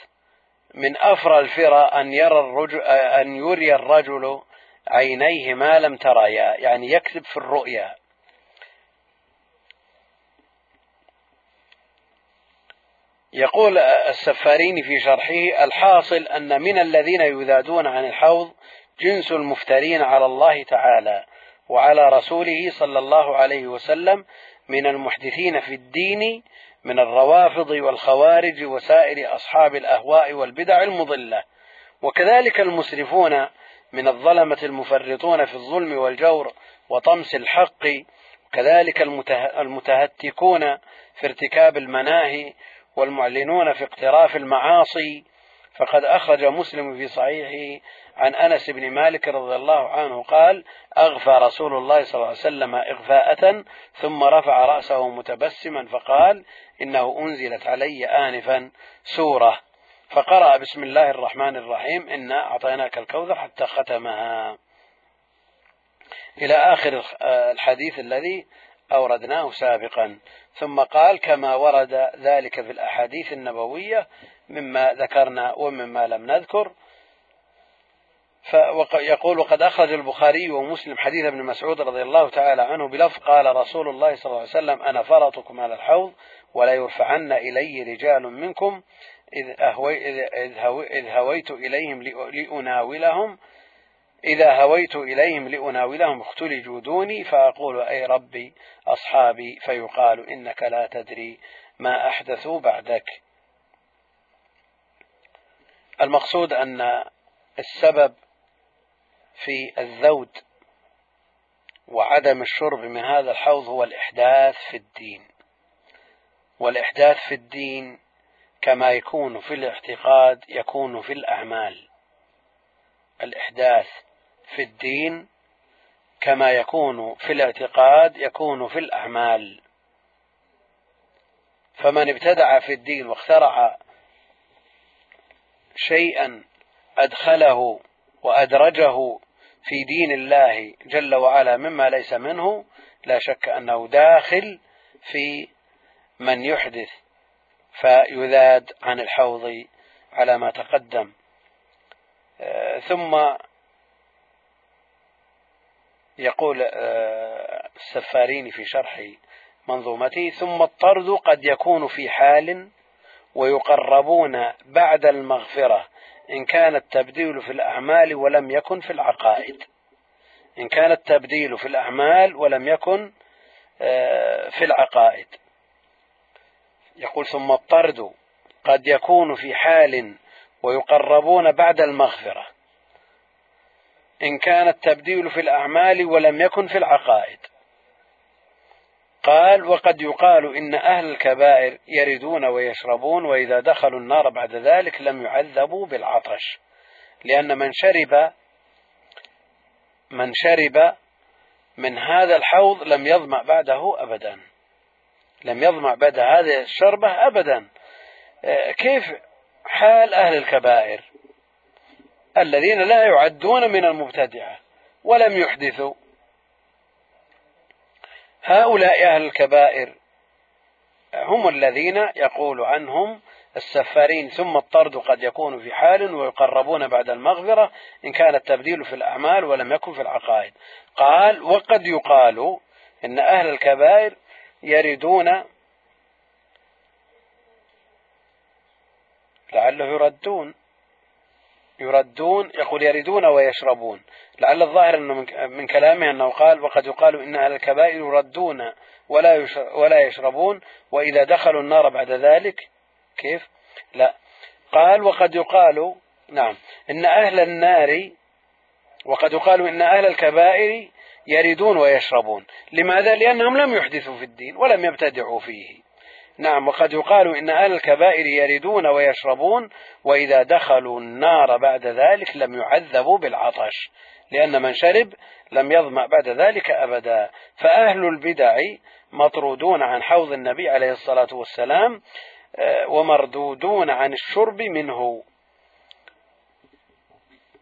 D: من أفرى الفرى أن يرى الرجل أن يري الرجل عينيه ما لم تريا يعني يكذب في الرؤيا. يقول السفارين في شرحه الحاصل أن من الذين يذادون عن الحوض جنس المفترين على الله تعالى وعلى رسوله صلى الله عليه وسلم من المحدثين في الدين من الروافض والخوارج وسائر أصحاب الأهواء والبدع المضلة. وكذلك المسرفون من الظلمة المفرطون في الظلم والجور وطمس الحق. كذلك المتهتكون في ارتكاب المناهي والمعلنون في اقتراف المعاصي فقد أخرج مسلم في صحيحه عن أنس بن مالك رضي الله عنه قال أغفى رسول الله صلى الله عليه وسلم إغفاءة ثم رفع رأسه متبسما فقال إنه أنزلت علي آنفا سورة. فقرأ بسم الله الرحمن الرحيم إنا أعطيناك الكوثر حتى ختمها. إلى آخر الحديث الذي أوردناه سابقا. ثم قال كما ورد ذلك في الأحاديث النبوية مما ذكرنا ومما لم نذكر. فيقول وقد أخرج البخاري ومسلم حديث ابن مسعود رضي الله تعالى عنه بلفظ قال رسول الله صلى الله عليه وسلم أنا فرطكم على الحوض ولا يرفعن إلي رجال منكم إذ, أهوي إذ هويت إليهم لأناولهم. إذا هويت إليهم لأناولهم اختلجوا دوني فأقول أي ربي أصحابي. فيقال إنك لا تدري ما أحدثوا بعدك. المقصود أن السبب في الذود وعدم الشرب من هذا الحوض هو الإحداث في الدين. والإحداث في الدين كما يكون في الاعتقاد يكون في الأعمال. الإحداث في الدين كما يكون في الاعتقاد يكون في الأعمال. فمن ابتدع في الدين واخترع شيئا أدخله وأدرجه في دين الله جل وعلا مما ليس منه لا شك أنه داخل في من يحدث فيذاد عن الحوض على ما تقدم. آه، ثم يقول آه، السفارين في شرح منظومته ثم الطرد قد يكون في حال ويقربون بعد المغفرة إن كان التبديل في الأعمال ولم يكن في العقائد. إن كان التبديل في الأعمال ولم يكن آه، في العقائد. يقول ثم الطرد قد يكون في حال ويقربون بعد المغفرة. إن كان التبديل في الأعمال ولم يكن في العقائد. قال وقد يقال إن أهل الكبائر يردون ويشربون وإذا دخلوا النار بعد ذلك لم يعذبوا بالعطش لأن من شرب من شرب من هذا الحوض لم يظمأ بعده أبدا لم يظمأ بعد هذه الشربة أبدا. كيف حال أهل الكبائر الذين لا يعدون من المبتدعة ولم يحدثوا؟ هؤلاء أهل الكبائر هم الذين يقول عنهم السفارين ثم الطرد قد يكون في حال ويقربون بعد المغفرة إن كان التبديل في الأعمال ولم يكن في العقائد. قال وقد يقال إن أهل الكبائر يردون لعله يردون. يردون يقول يردون ويشربون لعل الظاهر أنه من كلامه أنه قال وقد يقال إن أهل الكبائر يردون ولا ولا يشربون وإذا دخلوا النار بعد ذلك كيف؟ لا قال وقد يقال نعم إن أهل النار وقد يقال إن أهل الكبائر يردون ويشربون لماذا؟ لأنهم لم يحدثوا في الدين ولم يبتدعوا فيه نعم وقد يقال إن أهل الكبائر يردون ويشربون وإذا دخلوا النار بعد ذلك لم يعذبوا بالعطش لأن من شرب لم يظمأ بعد ذلك أبدا. فأهل البدع مطرودون عن حوض النبي عليه الصلاة والسلام آه، ومردودون عن الشرب منه.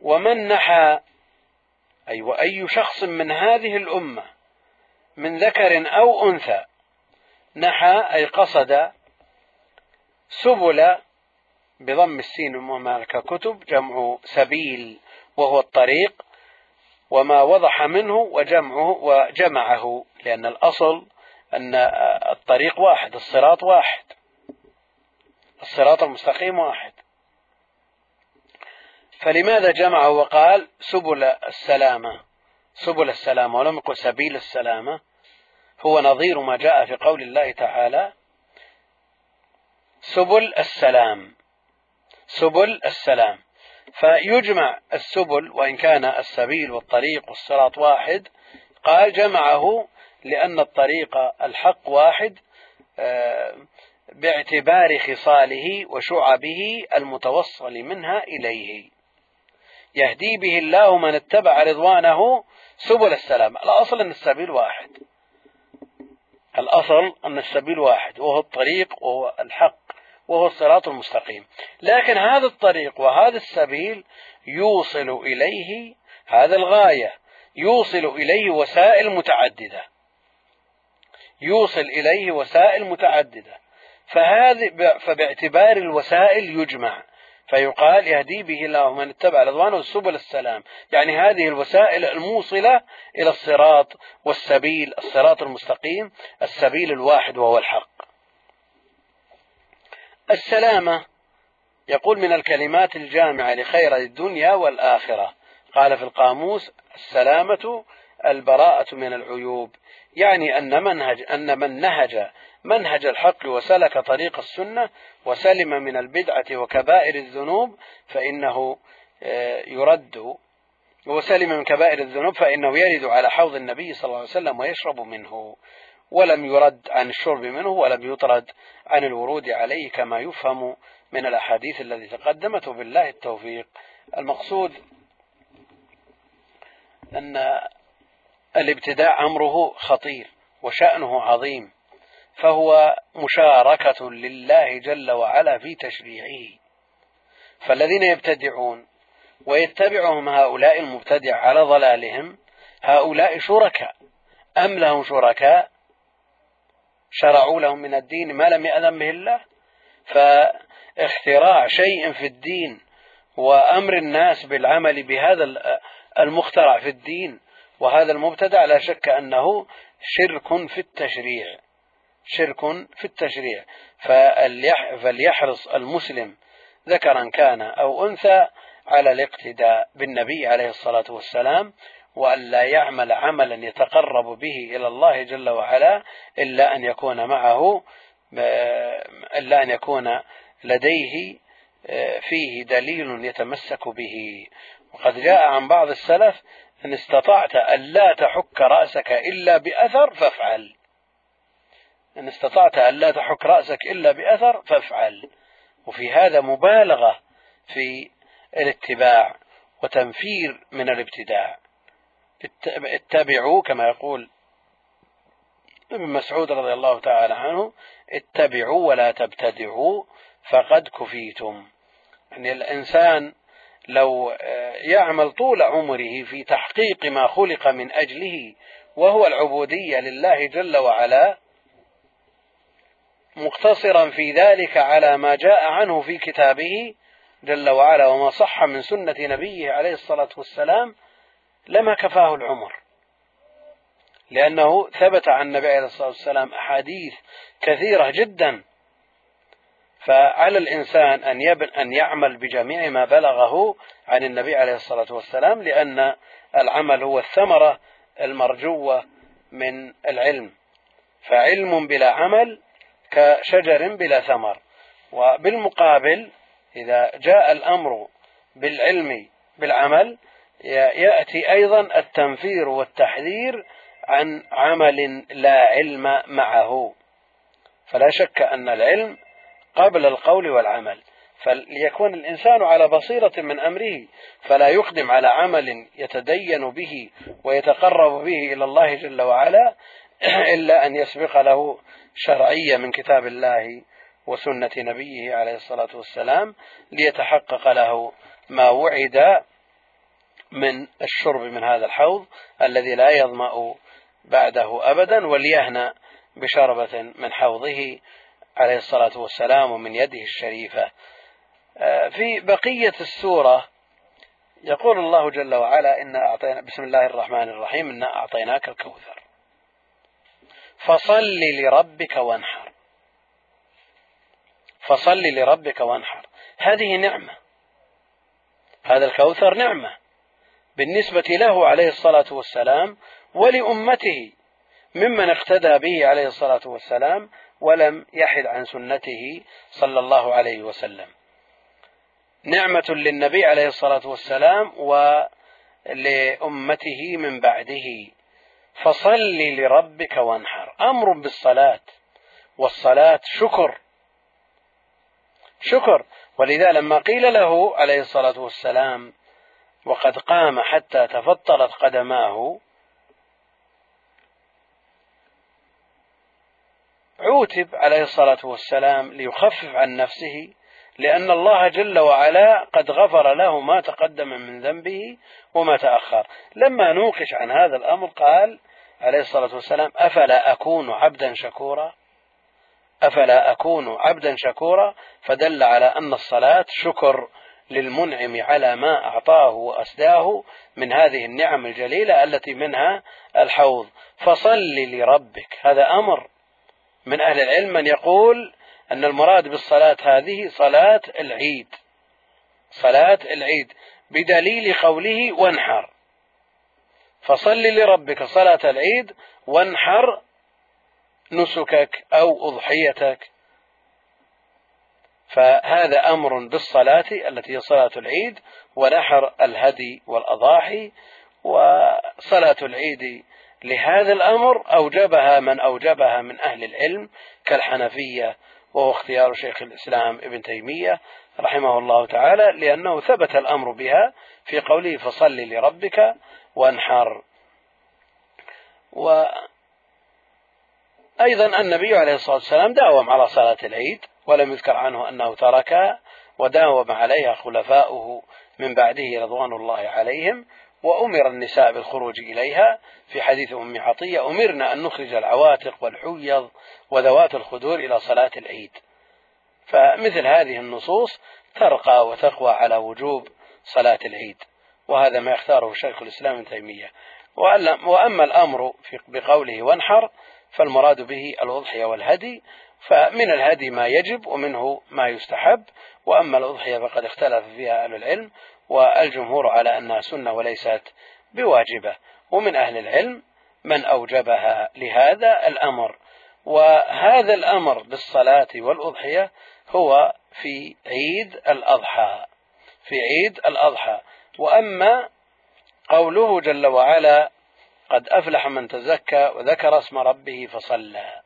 D: ومن نحى أي وأي شخص من هذه الأمة من ذكر أو أنثى نحى أي قصد سبل بضم السين وما ككتب جمع سبيل وهو الطريق وما وضح منه وجمعه وجمعه لأن الأصل أن الطريق واحد الصراط واحد الصراط المستقيم واحد. فلماذا جمعه وقال سبل السلامة؟ سبل السلامة ولم يقل سبيل السلامة. هو نظير ما جاء في قول الله تعالى سبل السلام سبل السلام. فيجمع السبل وإن كان السبيل والطريق والصراط واحد قال جمعه لأن الطريق الحق واحد آه، باعتبار خصاله وشعبه المتوصل منها إليه. يهدي به الله من اتبع رضوانه سبل السلام. الأصل أن السبيل واحد. الأصل أن السبيل واحد وهو الطريق وهو الحق وهو الصراط المستقيم. لكن هذا الطريق وهذا السبيل يوصل إليه هذا الغاية يوصل إليه وسائل متعددة. يوصل إليه وسائل متعددة. فهذه فباعتبار الوسائل يجمع. فيقال يهدي به الله من اتبع رضوانه سبل السلام. يعني هذه الوسائل الموصلة إلى الصراط والسبيل الصراط المستقيم السبيل الواحد وهو الحق. السلامة يقول من الكلمات الجامعة لخير الدنيا والآخرة. قال في القاموس السلامة البراءة من العيوب. يعني أن منهج أن من نهج منهج الحق وسلك طريق السنة وسلم من البدعة وكبائر الذنوب فإنه آه، يرد وسلم من كبائر الذنوب فإنه يرد على حوض النبي صلى الله عليه وسلم ويشرب منه ولم يرد عن الشرب منه ولم يطرد عن الورود عليه كما يفهم من الأحاديث التي تقدمت بالله التوفيق. المقصود أن الابتداع أمره خطير وشأنه عظيم. فهو مشاركة لله جل وعلا في تشريعه. فالذين يبتدعون ويتبعهم هؤلاء المبتدع على ضلالهم هؤلاء شركاء. أم لهم شركاء؟ شرعوا لهم من الدين ما لم يأذن به الله؟ فاختراع شيء في الدين وأمر الناس بالعمل بهذا المخترع في الدين وهذا المبتدع لا شك أنه شرك في التشريع. شرك في التشريع. فليحرص المسلم ذكرا كان أو أنثى على الاقتداء بالنبي عليه الصلاة والسلام وأن لا يعمل عملا يتقرب به إلى الله جل وعلا إلا أن يكون معه إلا أن يكون لديه فيه دليل يتمسك به. وقد جاء عن بعض السلف إن استطعت أن لا تحك رأسك إلا بأثر فافعل. إن استطعت أن لا تحك رأسك إلا بأثر فافعل. وفي هذا مبالغة في الاتباع وتنفير من الابتداع. اتبعوا كما يقول ابن مسعود رضي الله تعالى عنه اتبعوا ولا تبتدعوا فقد كفيتم. يعني الإنسان لو آه، يعمل طول عمره في تحقيق ما خلق من أجله وهو العبودية لله جل وعلا مقتصرا في ذلك على ما جاء عنه في كتابه جل وعلا وما صح من سنة نبيه عليه الصلاة والسلام لما كفاه العمر. لأنه ثبت عن النبي عليه الصلاة والسلام أحاديث كثيرة جدا. فعلى الإنسان أن يبن أن يعمل بجميع ما بلغه عن النبي عليه الصلاة والسلام لأن العمل هو الثمرة المرجوة من العلم. فعلم بلا عمل كشجر بلا ثمر. وبالمقابل إذا جاء الأمر بالعلم بالعمل يأتي أيضا التنفير والتحذير عن عمل لا علم معه. فلا شك أن العلم قبل القول والعمل. فليكون الإنسان على بصيرة من أمره فلا يقدم على عمل يتدين به ويتقرب به إلى الله جل وعلا. إلا أن يسبق له شرعية من كتاب الله وسنة نبيه عليه الصلاة والسلام ليتحقق له ما وعد من الشرب من هذا الحوض الذي لا يظمأ بعده أبدا وليهنأ بشربة من حوضه عليه الصلاة والسلام ومن يده الشريفة. آه، في بقية السورة يقول الله جل وعلا إنا أعطينا بسم الله الرحمن الرحيم إنا أعطيناك الكوثر. فصل لربك وانحر. فصل لربك وانحر. هذه نعمة. هذا الكوثر نعمة. بالنسبة له عليه الصلاة والسلام ولأمته ممن اقتدى به عليه الصلاة والسلام ولم يحد عن سنته صلى الله عليه وسلم. نعمة للنبي عليه الصلاة والسلام ولأمته من بعده. فصل لربك وانحر. أمر بالصلاة والصلاة شكر. شكر. ولذا لما قيل له عليه الصلاة والسلام وقد قام حتى تفطرت قدماه عوتب عليه الصلاة والسلام ليخفف عن نفسه لأن الله جل وعلا قد غفر له ما تقدم من ذنبه وما تأخر. لما نوقش عن هذا الأمر قال عليه الصلاة والسلام أفلا أكون عبدا شكورا؟ أفلا أكون عبدا شكورا؟ فدل على أن الصلاة شكر للمنعم على ما أعطاه وأسداه من هذه النعم الجليلة التي منها الحوض. فصل لربك. هذا أمر من أهل العلم من يقول أن المراد بالصلاة هذه صلاة العيد. صلاة العيد. بدليل قوله وانحر. فصل لربك صلاة العيد وانحر نسكك أو أضحيتك. فهذا أمر بالصلاة التي هي صلاة العيد ونحر الهدي والأضاحي وصلاة العيد لهذا الأمر أوجبها من أوجبها من أهل العلم كالحنفية وهو اختيار شيخ الإسلام ابن تيمية رحمه الله تعالى لأنه ثبت الأمر بها في قوله فصل لربك وانحر. وأيضا النبي عليه الصلاة والسلام داوم على صلاة العيد ولم يذكر عنه أنه تركها وداوم عليها خلفاؤه من بعده رضوان الله عليهم وأمر النساء بالخروج إليها. في حديث أم عطية أمرنا أن نخرج العواتق والحيض وذوات الخدور إلى صلاة العيد. فمثل هذه النصوص ترقى وتقوى على وجوب صلاة العيد وهذا ما يختاره شيخ الإسلام ابن تيمية. وأما الأمر بقوله وانحر فالمراد به الأضحية والهدي. فمن الهدي ما يجب ومنه ما يستحب. وأما الأضحية فقد اختلف فيها أهل العلم. والجمهور على أنها سنة وليست بواجبة. ومن أهل العلم من أوجبها لهذا الأمر. وهذا الأمر بالصلاة والأضحية هو في عيد الأضحى. في عيد الأضحى. وأما قوله جل وعلا قد أفلح من تزكى وذكر اسم ربه فصلى.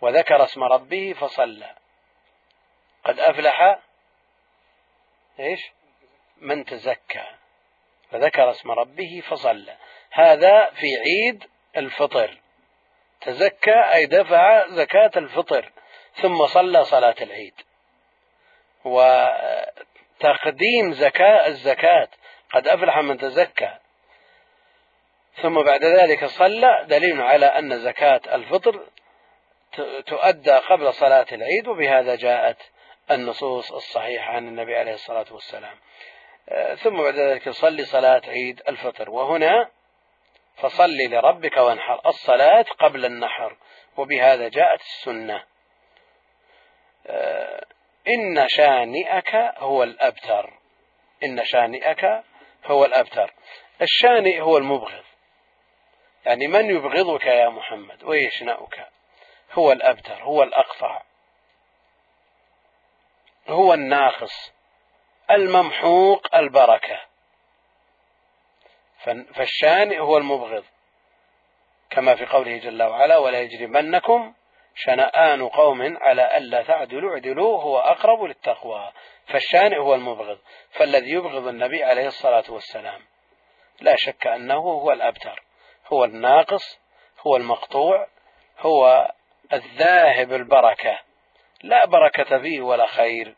D: وذكر اسم ربه فصلى. قد أفلح إيش؟ من تزكى. فذكر اسم ربه فصلى. هذا في عيد الفطر. تزكى أي دفع زكاة الفطر. ثم صلى صلاة العيد. وتقديم زكاة الزكاة. قد أفلح من تزكى. ثم بعد ذلك صلى. دليل على أن زكاة الفطر تؤدى قبل صلاة العيد. وبهذا جاءت النصوص الصحيحة عن النبي عليه الصلاة والسلام. آه، ثم بعد ذلك صلي صلاة عيد الفطر. وهنا فصل لربك وانحر. الصلاة قبل النحر. وبهذا جاءت السنة. آه، إن شانئك هو الأبتر. إن شانئك هو الأبتر. الشانئ هو المبغض. يعني من يبغضك يا محمد؟ ويشنأك. هو الأبتر. هو الأقطع. هو الناقص الممحوق البركة. فالشانئ هو المبغض كما في قوله جل وعلا ولا يجرمنكم شنآن قوم على ألا تعدلوا اعدلوا هو أقرب للتقوى. فالشانئ هو المبغض فالذي يبغض النبي عليه الصلاة والسلام. لا شك أنه هو الأبتر هو الناقص هو المقطوع هو الذاهب البركة. لا بركة فيه ولا خير.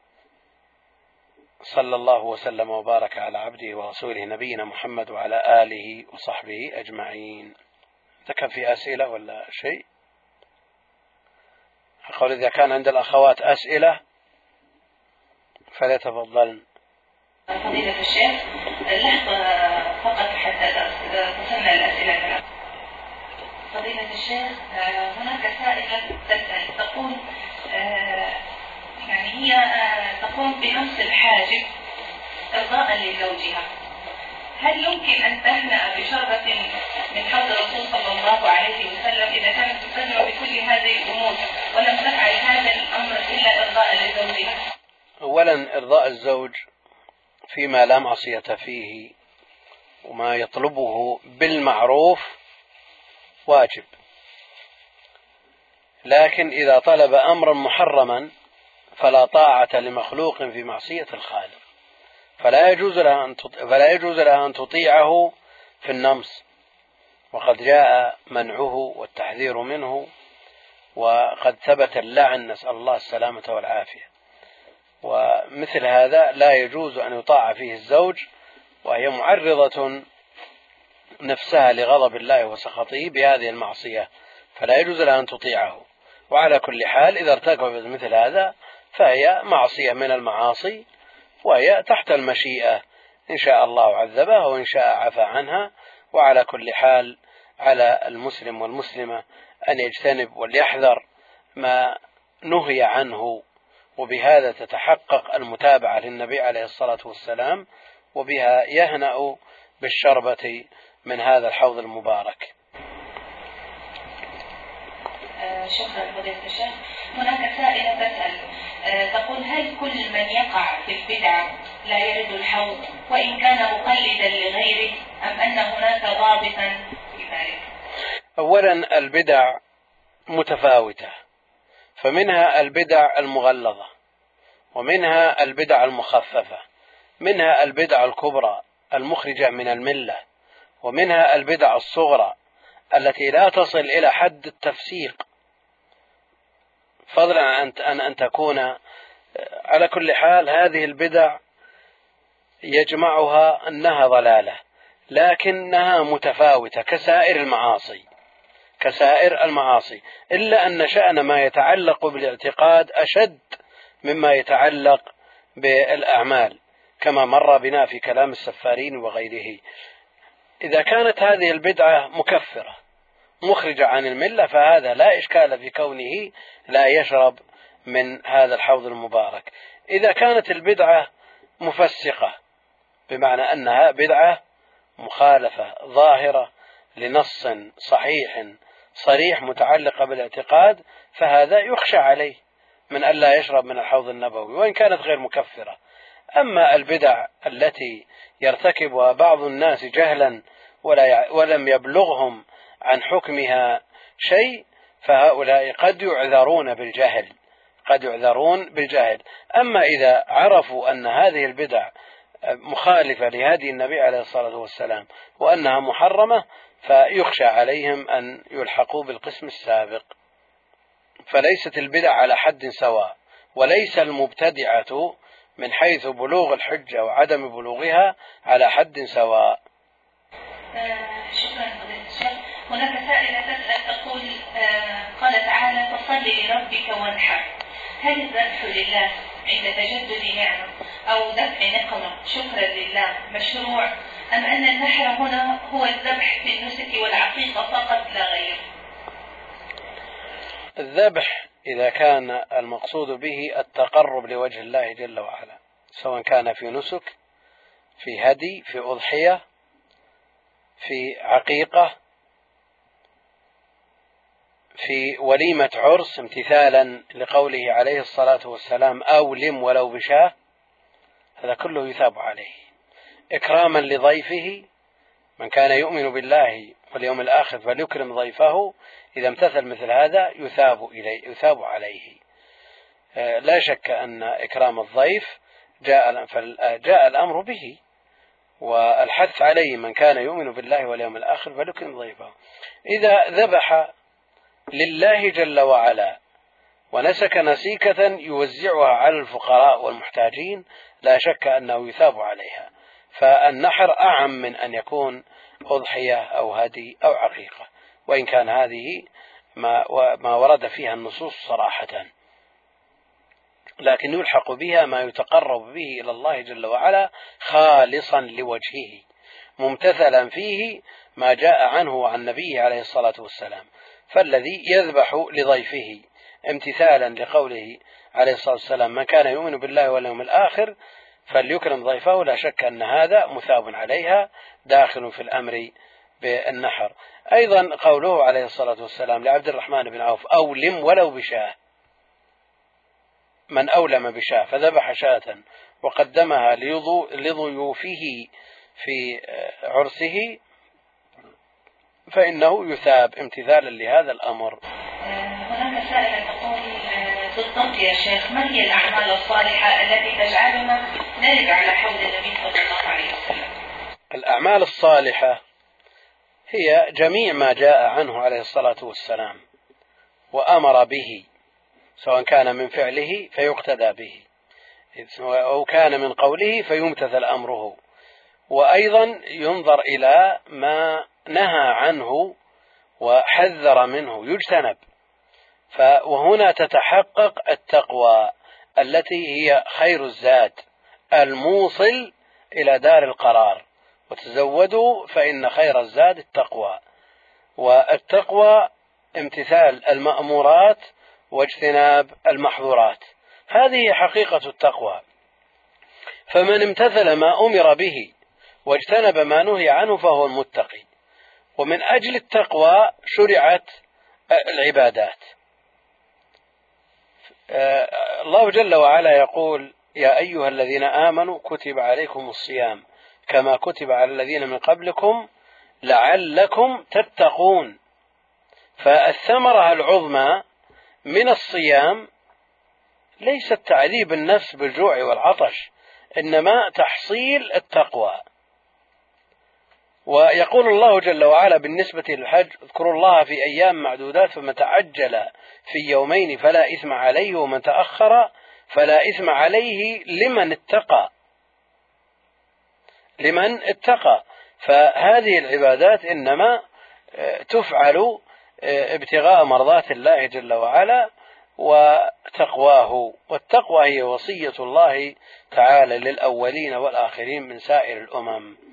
D: صلى الله وسلم وبارك على عبده ورسوله نبينا محمد وعلى آله وصحبه أجمعين. كان في أسئلة ولا شيء؟ أقول إذا كان عند الأخوات أسئلة فليتفضلن
E: فضيلة الشيخ لحظة فقط حتى تصلنا الأسئلة. فضيلة الشيخ هناك سائلة تسأل تقول يعني هي تقوم بنفس الحاجب إرضاء لزوجها هل يمكن أن تهنأ بشربة من حوض الرسول صلى الله عليه وسلم إذا كانت تستجمع بكل هذه الأمور ولم تفعل هذا الأمر إلا إرضاء لزوجها؟
D: أولا إرضاء الزوج فيما لا معصية فيه وما يطلبه بالمعروف واجب لكن إذا طلب أمرا محرما فلا طاعة لمخلوق في معصية الخالق. فلا يجوز لها أن فلا يجوز لها أن تطيعه في النمص. وقد جاء منعه والتحذير منه وقد ثبت اللعن نسأل الله السلامة والعافية. ومثل هذا لا يجوز أن يطاع فيه الزوج وهي معرضة نفسها لغضب الله وسخطه بهذه المعصية فلا يجوز لها أن تطيعه. وعلى كل حال إذا ارتكبت مثل هذا فهي معصية من المعاصي وهي تحت المشيئة. إن شاء الله عذبها وإن شاء عفى عنها وعلى كل حال على المسلم والمسلمة أن يجتنب وليحذر ما نهي عنه. وبهذا تتحقق المتابعة للنبي عليه الصلاة والسلام وبها يهنأ بالشربة من هذا الحوض المبارك.
E: شكرا فضيلة الشيخ. هناك سائلة تسأل تقول هل كل من يقع في البدعة لا يرد الحوض؟ وإن كان مقلدا لغيره أم أن هناك ضابطا في ذلك؟
D: أولا البدع متفاوتة فمنها البدع المغلظة ومنها البدع المخففة منها البدع الكبرى المخرجة من الملة ومنها البدع الصغرى التي لا تصل إلى حد التفسيق فضلا عن أن أن تكون على كل حال هذه البدع يجمعها أنها ضلالة لكنها متفاوتة كسائر المعاصي كسائر المعاصي إلا أن شأن ما يتعلق بالاعتقاد أشد مما يتعلق بالأعمال كما مر بنا في كلام السفارين وغيره. إذا كانت هذه البدعة مكفرة مخرجة عن الملة فهذا لا إشكال في كونه لا يشرب من هذا الحوض المبارك. إذا كانت البدعة مفسقة بمعنى أنها بدعة مخالفة ظاهرة لنص صحيح صريح متعلقة بالاعتقاد فهذا يخشى عليه من ألا يشرب من الحوض النبوي وإن كانت غير مكفرة. أما البدع التي يرتكبها بعض الناس جهلا ولا ولم يبلغهم عن حكمها شيء فهؤلاء قد يعذرون بالجهل قد يعذرون بالجهل. أما إذا عرفوا أن هذه البدع مخالفة لهدي النبي عليه الصلاة والسلام وأنها محرمة فيخشى عليهم أن يلحقوا بالقسم السابق. فليست البدع على حد سواء وليس المبتدعة من حيث بلوغ الحجة وعدم بلوغها على حد سواء.
E: آه، شكرا. هناك سائلة تسأل تقول آه، قال تعالى فصل لربك وانحر. هل الذبح لله عند تجدد نعمة أو دفع نقمة؟ شكرا لله. مشروع. أم أن النحر هنا هو الذبح في النسك والعقيقة فقط لا غير
D: الذبح إذا كان المقصود به التقرب لوجه الله جل وعلا سواء كان في نسك في هدي في أضحية في عقيقة في وليمة عرس امتثالا لقوله عليه الصلاة والسلام أولم ولو بشاه هذا كله يثاب عليه. إكراما لضيفه من كان يؤمن بالله واليوم الآخر فليكرم ضيفه إذا امتثل مثل هذا يثاب إليه يثاب عليه. آه، لا شك أن إكرام الضيف جاء جاء الأمر به والحث عليه من كان يؤمن بالله واليوم الآخر فليكرم ضيفه. إذا ذبح لله جل وعلا. ونسك نسيكة يوزعها على الفقراء والمحتاجين لا شك أنه يثاب عليها. فالنحر أعم من أن يكون أضحية أو هدي أو عقيقة. وإن كان هذه ما, ما ورد فيها النصوص صراحة. لكن يلحق بها ما يتقرب به إلى الله جل وعلا خالصا لوجهه. ممتثلا فيه ما جاء عنه عن نبيه عليه الصلاة والسلام. فالذي يذبح لضيفه امتثالا لقوله عليه الصلاة والسلام من كان يؤمن بالله واليوم الآخر فليكرم ضيفه لا شك أن هذا مثاب عليها داخل في الأمر بالنحر. أيضا قوله عليه الصلاة والسلام لعبد الرحمن بن عوف أولم ولو بشاة. من أولم بشاة فذبح شاة وقدمها لضيوفه في عرسه فإنه يثاب امتثالا لهذا الأمر.
E: هناك سائلة تقول آه، بالضبط يا شيخ ما هي الأعمال الصالحة التي تجعلنا نرد على حوض النبي صلى الله عليه وسلم؟
D: الأعمال الصالحة هي جميع ما جاء عنه عليه الصلاة والسلام وأمر به سواء كان من فعله فيقتدى به أو كان من قوله فيمتثل أمره وأيضا ينظر إلى ما نهى عنه وحذر منه. يجتنب. وهنا تتحقق التقوى التي هي خير الزاد الموصل إلى دار القرار. وتزودوا فإن خير الزاد التقوى. والتقوى امتثال المأمورات واجتناب المحظورات. هذه حقيقة التقوى. فمن امتثل ما أمر به واجتنب ما نهي عنه فهو المتقي. ومن أجل التقوى شرعت العبادات. الله جل وعلا يقول يا أيها الذين آمنوا كتب عليكم الصيام كما كتب على الذين من قبلكم لعلكم تتقون. فالثمرة العظمى من الصيام ليست تعذيب النفس بالجوع والعطش إنما تحصيل التقوى. ويقول الله جل وعلا بالنسبة للحج اذكروا الله في أيام معدودات فمن تعجل في يومين فلا إثم عليه ومن تأخر فلا إثم عليه لمن اتقى. لمن اتقى. فهذه العبادات إنما آه، تفعل آه، ابتغاء مرضات الله جل وعلا وتقواه. والتقوى هي وصية الله تعالى للأولين والآخرين من سائر الأمم.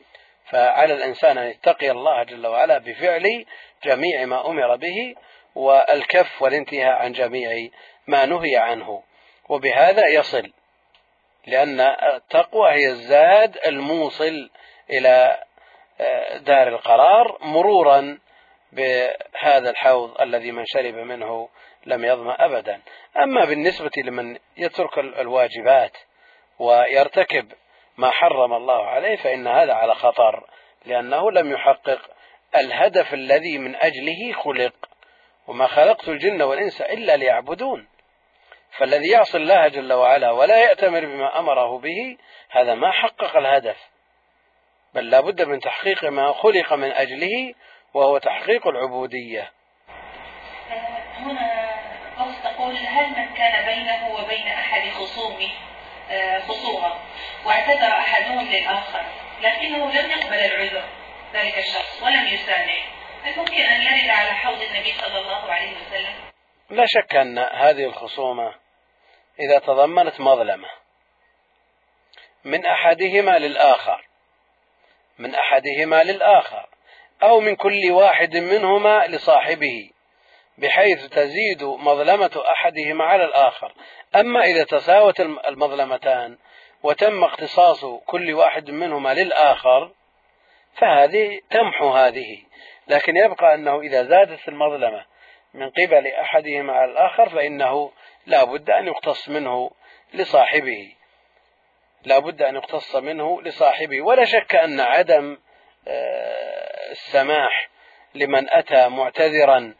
D: فعلى الإنسان أن يتقي الله جل وعلا بفعل جميع ما أمر به والكف والانتهاء عن جميع ما نهي عنه. وبهذا يصل لأن التقوى هي الزاد الموصل إلى آه، دار القرار مرورا بهذا الحوض الذي من شرب منه لم يظمأ أبدا. أما بالنسبة لمن يترك الواجبات ويرتكب ما حرم الله عليه فإن هذا على خطر لأنه لم يحقق. الهدف الذي من أجله خلق وما خلقت الجن والإنس إلا ليعبدون. فالذي يعصي الله جل وعلا ولا يأتمر بما أمره به هذا ما حقق الهدف. بل لا بد من تحقيق ما خلق من أجله وهو تحقيق العبودية.
E: هنا قصد تقول هل من كان بينه وبين أحد خصومه آه، خصومة واعتذر أحدهم للآخر لكنه لم يقبل العذر. ذلك الشخص ولم يسامح. هل ممكن أن يرد على حوض النبي صلى الله عليه وسلم؟
D: لا شك أن هذه الخصومة إذا تضمنت مظلمة. من أحدهما للآخر. من أحدهما للآخر. أو من كل واحد منهما لصاحبه. بحيث تزيد مظلمة أحدهما على الآخر. أما إذا تساوت المظلمتان وتم اختصاص كل واحد منهما للآخر فهذه تمحو هذه. لكن يبقى أنه إذا زادت المظلمة من قبل أحدهما على الآخر فإنه لا بد أن يقتص منه لصاحبه. لا بد أن يقتص منه لصاحبه. ولا شك أن عدم آه، السماح لمن أتى معتذرا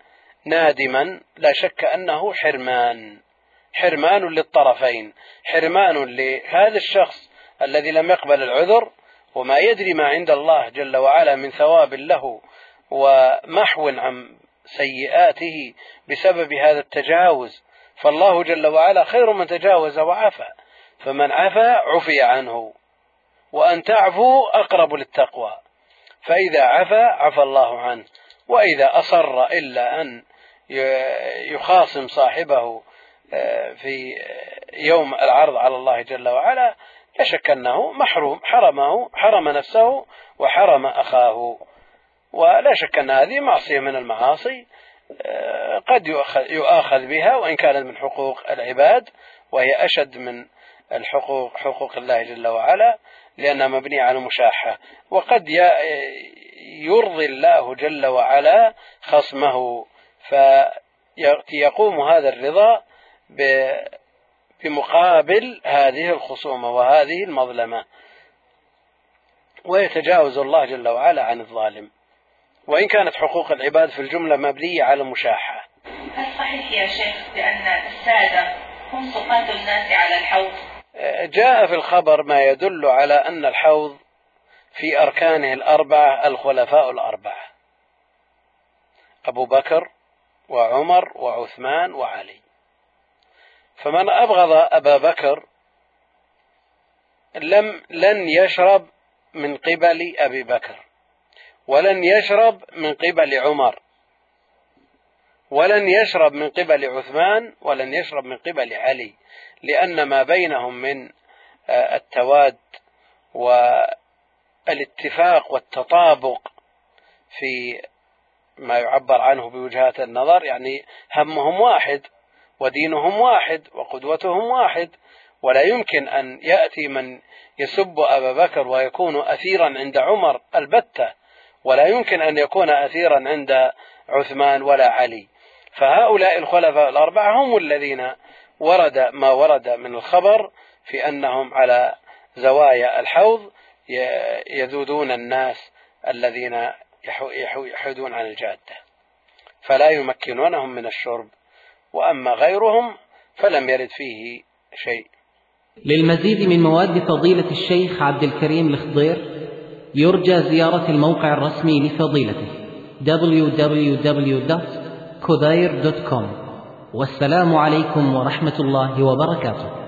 D: نادما لا شك أنه حرمان. حرمان للطرفين حرمان لهذا الشخص الذي لم يقبل العذر وما يدري ما عند الله جل وعلا من ثواب له ومحو عن سيئاته بسبب هذا التجاوز. فالله جل وعلا خير من تجاوز وعفى فمن عفا عفي عنه وأن تعفوا أقرب للتقوى. فإذا عفا عفى الله عنه وإذا أصر إلا أن يخاصم صاحبه في يوم العرض على الله جل وعلا لا شك أنه محروم حرمه حرم نفسه وحرم أخاه. ولا شك أن هذه معصية من المعاصي آه، قد يؤاخذ بها وإن كانت من حقوق العباد وهي أشد من الحقوق حقوق الله جل وعلا لأنها مبنية على المشاحة. وقد يرضي الله جل وعلا خصمه فيقوم هذا الرضا بمقابل هذه الخصومة وهذه المظلمة. ويتجاوز الله جل وعلا عن الظالم. وإن كانت حقوق العباد في الجملة مبنية على المشاحة
E: هل صحيح يا شيخ بأن السادة هم سقاة الناس على الحوض؟
D: جاء في الخبر ما يدل على أن الحوض في أركانه الأربعة الخلفاء الأربعة. أبو بكر وعمر وعثمان وعلي. فمن أبغض أبا بكر لم لن يشرب من قبل أبي بكر ولن يشرب من قبل عمر ولن يشرب من قبل عثمان ولن يشرب من قبل علي لأن ما بينهم من آه، التواد والاتفاق والتطابق في ما يعبر عنه بوجهات النظر يعني همهم واحد. ودينهم واحد وقدوتهم واحد. ولا يمكن أن يأتي من يسب أبا بكر ويكون أثيرا عند عمر البتة ولا يمكن أن يكون أثيرا عند عثمان ولا علي. فهؤلاء الخلفاء الأربعة هم الذين ورد ما ورد من الخبر في أنهم على زوايا الحوض يذودون الناس الذين يحودون عن الجادة. فلا يمكنونهم من الشرب. وأما غيرهم فلم يرد فيه شيء.
C: للمزيد من مواد فضيلة الشيخ عبد الكريم الخضير يرجى زيارة الموقع الرسمي لفضيلته www.kudair.com والسلام عليكم ورحمة الله وبركاته.